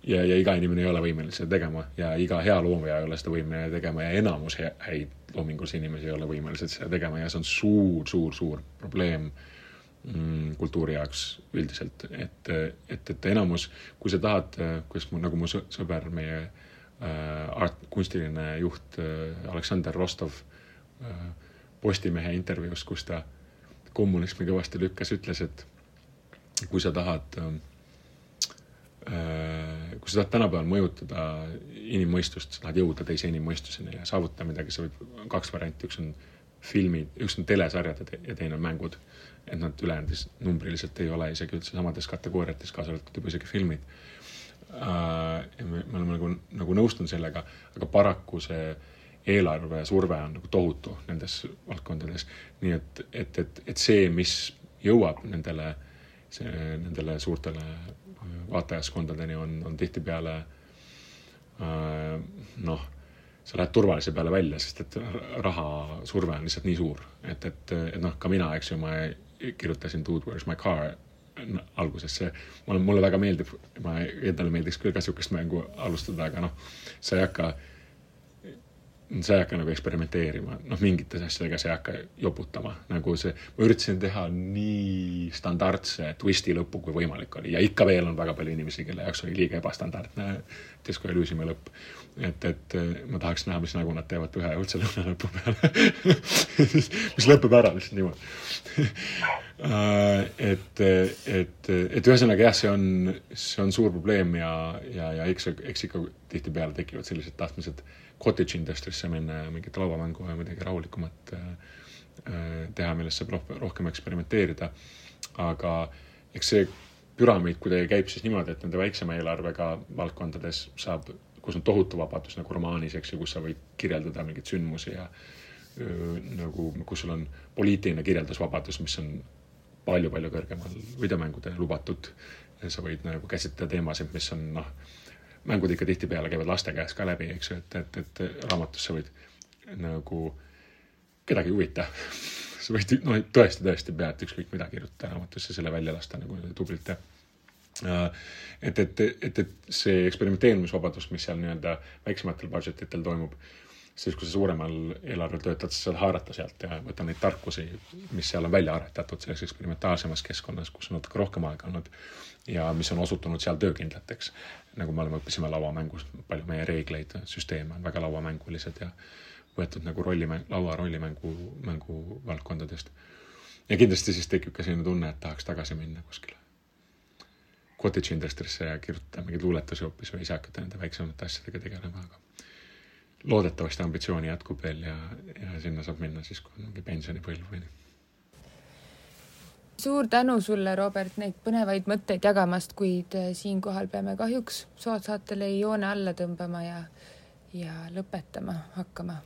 ja, ja iga inimene ei ole võimeline seda tegema ja iga hea looja ei ole seda võimeline tegema ja enamus häid loomingulisi inimesi ei ole võimelised seda tegema ja see on suur, suur, suur probleem mm, kultuuri jaoks üldiselt, et, et, et enamus, kui sa tahad, kuidas mu, nagu mu sõber, meie äh, art, kunstiline juht äh, Aleksander Rostov Äh, Postimehe intervjuust, kus ta kommunismi kõvasti lükkas, ütles, et kui sa tahad, äh, kui sa tahad tänapäeval mõjutada inimmõistust, sa tahad jõuda teise inimmõistuseni ja saavutada midagi, sa võid, kaks varianti, üks on filmid, üks on telesarjad ja teine on mängud. et nad ülejäänud numbriliselt ei ole isegi üldse samades kategooriates, kaasa arvatud juba isegi filmid. Äh, me, me oleme nagu, nagu nõustunud sellega, aga paraku see äh, eelarve surve on nagu tohutu nendes valdkondades. nii et, et, et, et see, mis jõuab nendele, nendele suurtele vaatajaskondadeni, on, on tihtipeale äh, noh, sa lähed turvalise peale välja, sest et rahasurve on lihtsalt nii suur, et, et, et noh, ka mina, eks ju, ma kirjutasin Dude, where's my car alguses. See, mulle, mulle väga meeldib, ma endale meeldiks küll ka niisugust mängu alustada, aga noh, sa ei hakka sa ei hakka nagu eksperimenteerima, noh, mingites asjadega sa ei hakka joputama, nagu see, ma üritasin teha nii standardse twisti lõppu, kui võimalik oli ja ikka veel on väga palju inimesi, kelle jaoks oli liiga ebastandardne Disco Elysiumi lõpp. Et, et ma tahaks näha, mis nägu nad teevad ühe õudse lõuna lõpu peale mis lõpeb ära lihtsalt niimoodi et, et, et ühesõnaga jah, see on, see on suur probleem ja, ja, ja eks, eks ikka tihtipeale tekivad sellised tahtmised cottage industry'sse minna ja mingit lauamängu ja midagi rahulikumat äh, äh, teha, millest saab rohkem eksperimenteerida. aga eks see püramiid kuidagi käib siis niimoodi, et nende väiksema eelarvega valdkondades saab, kus on tohutu vabadus nagu romaanis, eks ju, kus sa võid kirjeldada mingeid sündmusi ja nagu, kus sul on poliitiline kirjeldusvabadus, mis on palju-palju kõrgemal videomängude lubatud. sa võid nagu käsitleda teemasid, mis on noh, mängud ikka tihtipeale käivad laste käest ka läbi, eks ju, et, et, et raamatusse võid nagu, kedagi ei huvita sa võid, noh, tõesti, tõesti pead ükskõik mida kirjutada raamatusse, selle välja lasta nagu tublilt ja et, et, et, et see eksperimenteerimisvabadus, mis seal nii-öelda väiksematel budget itel toimub, siis kui sa suuremal eelarvel töötad, sa saad haarata sealt ja võtta neid tarkusi, mis seal on välja aretatud selles eksperimentaalsemas keskkonnas, kus on natuke rohkem aega olnud ja mis on osutunud seal töökindlateks. nagu me oleme, õppisime lauamängus, palju meie reegleid, süsteeme on väga lauamängulised ja võetud nagu rollimäng, laua rollimängu, mängu valdkondadest. ja kindlasti siis tekib ka selline tunne, et tahaks tagasi minna kuskile cottage industry'sse ja kirjutada mingeid luuletusi hoopis või ise hakata nende väiksemate asjadega tegelema, aga loodetavasti ambitsiooni jätkub veel ja, ja sinna saab minna siis, kui on mingi pensionipõlv või nii suur tänu sulle, Robert, neid põnevaid mõtteid jagamast, kuid äh, siinkohal peame kahjuks soodsaatele joone alla tõmbama ja, ja lõpetama hakkama.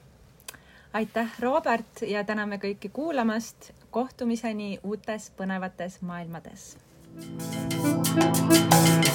aitäh, Robert ja täname kõiki kuulamast. kohtumiseni uutes põnevates maailmades. Thank you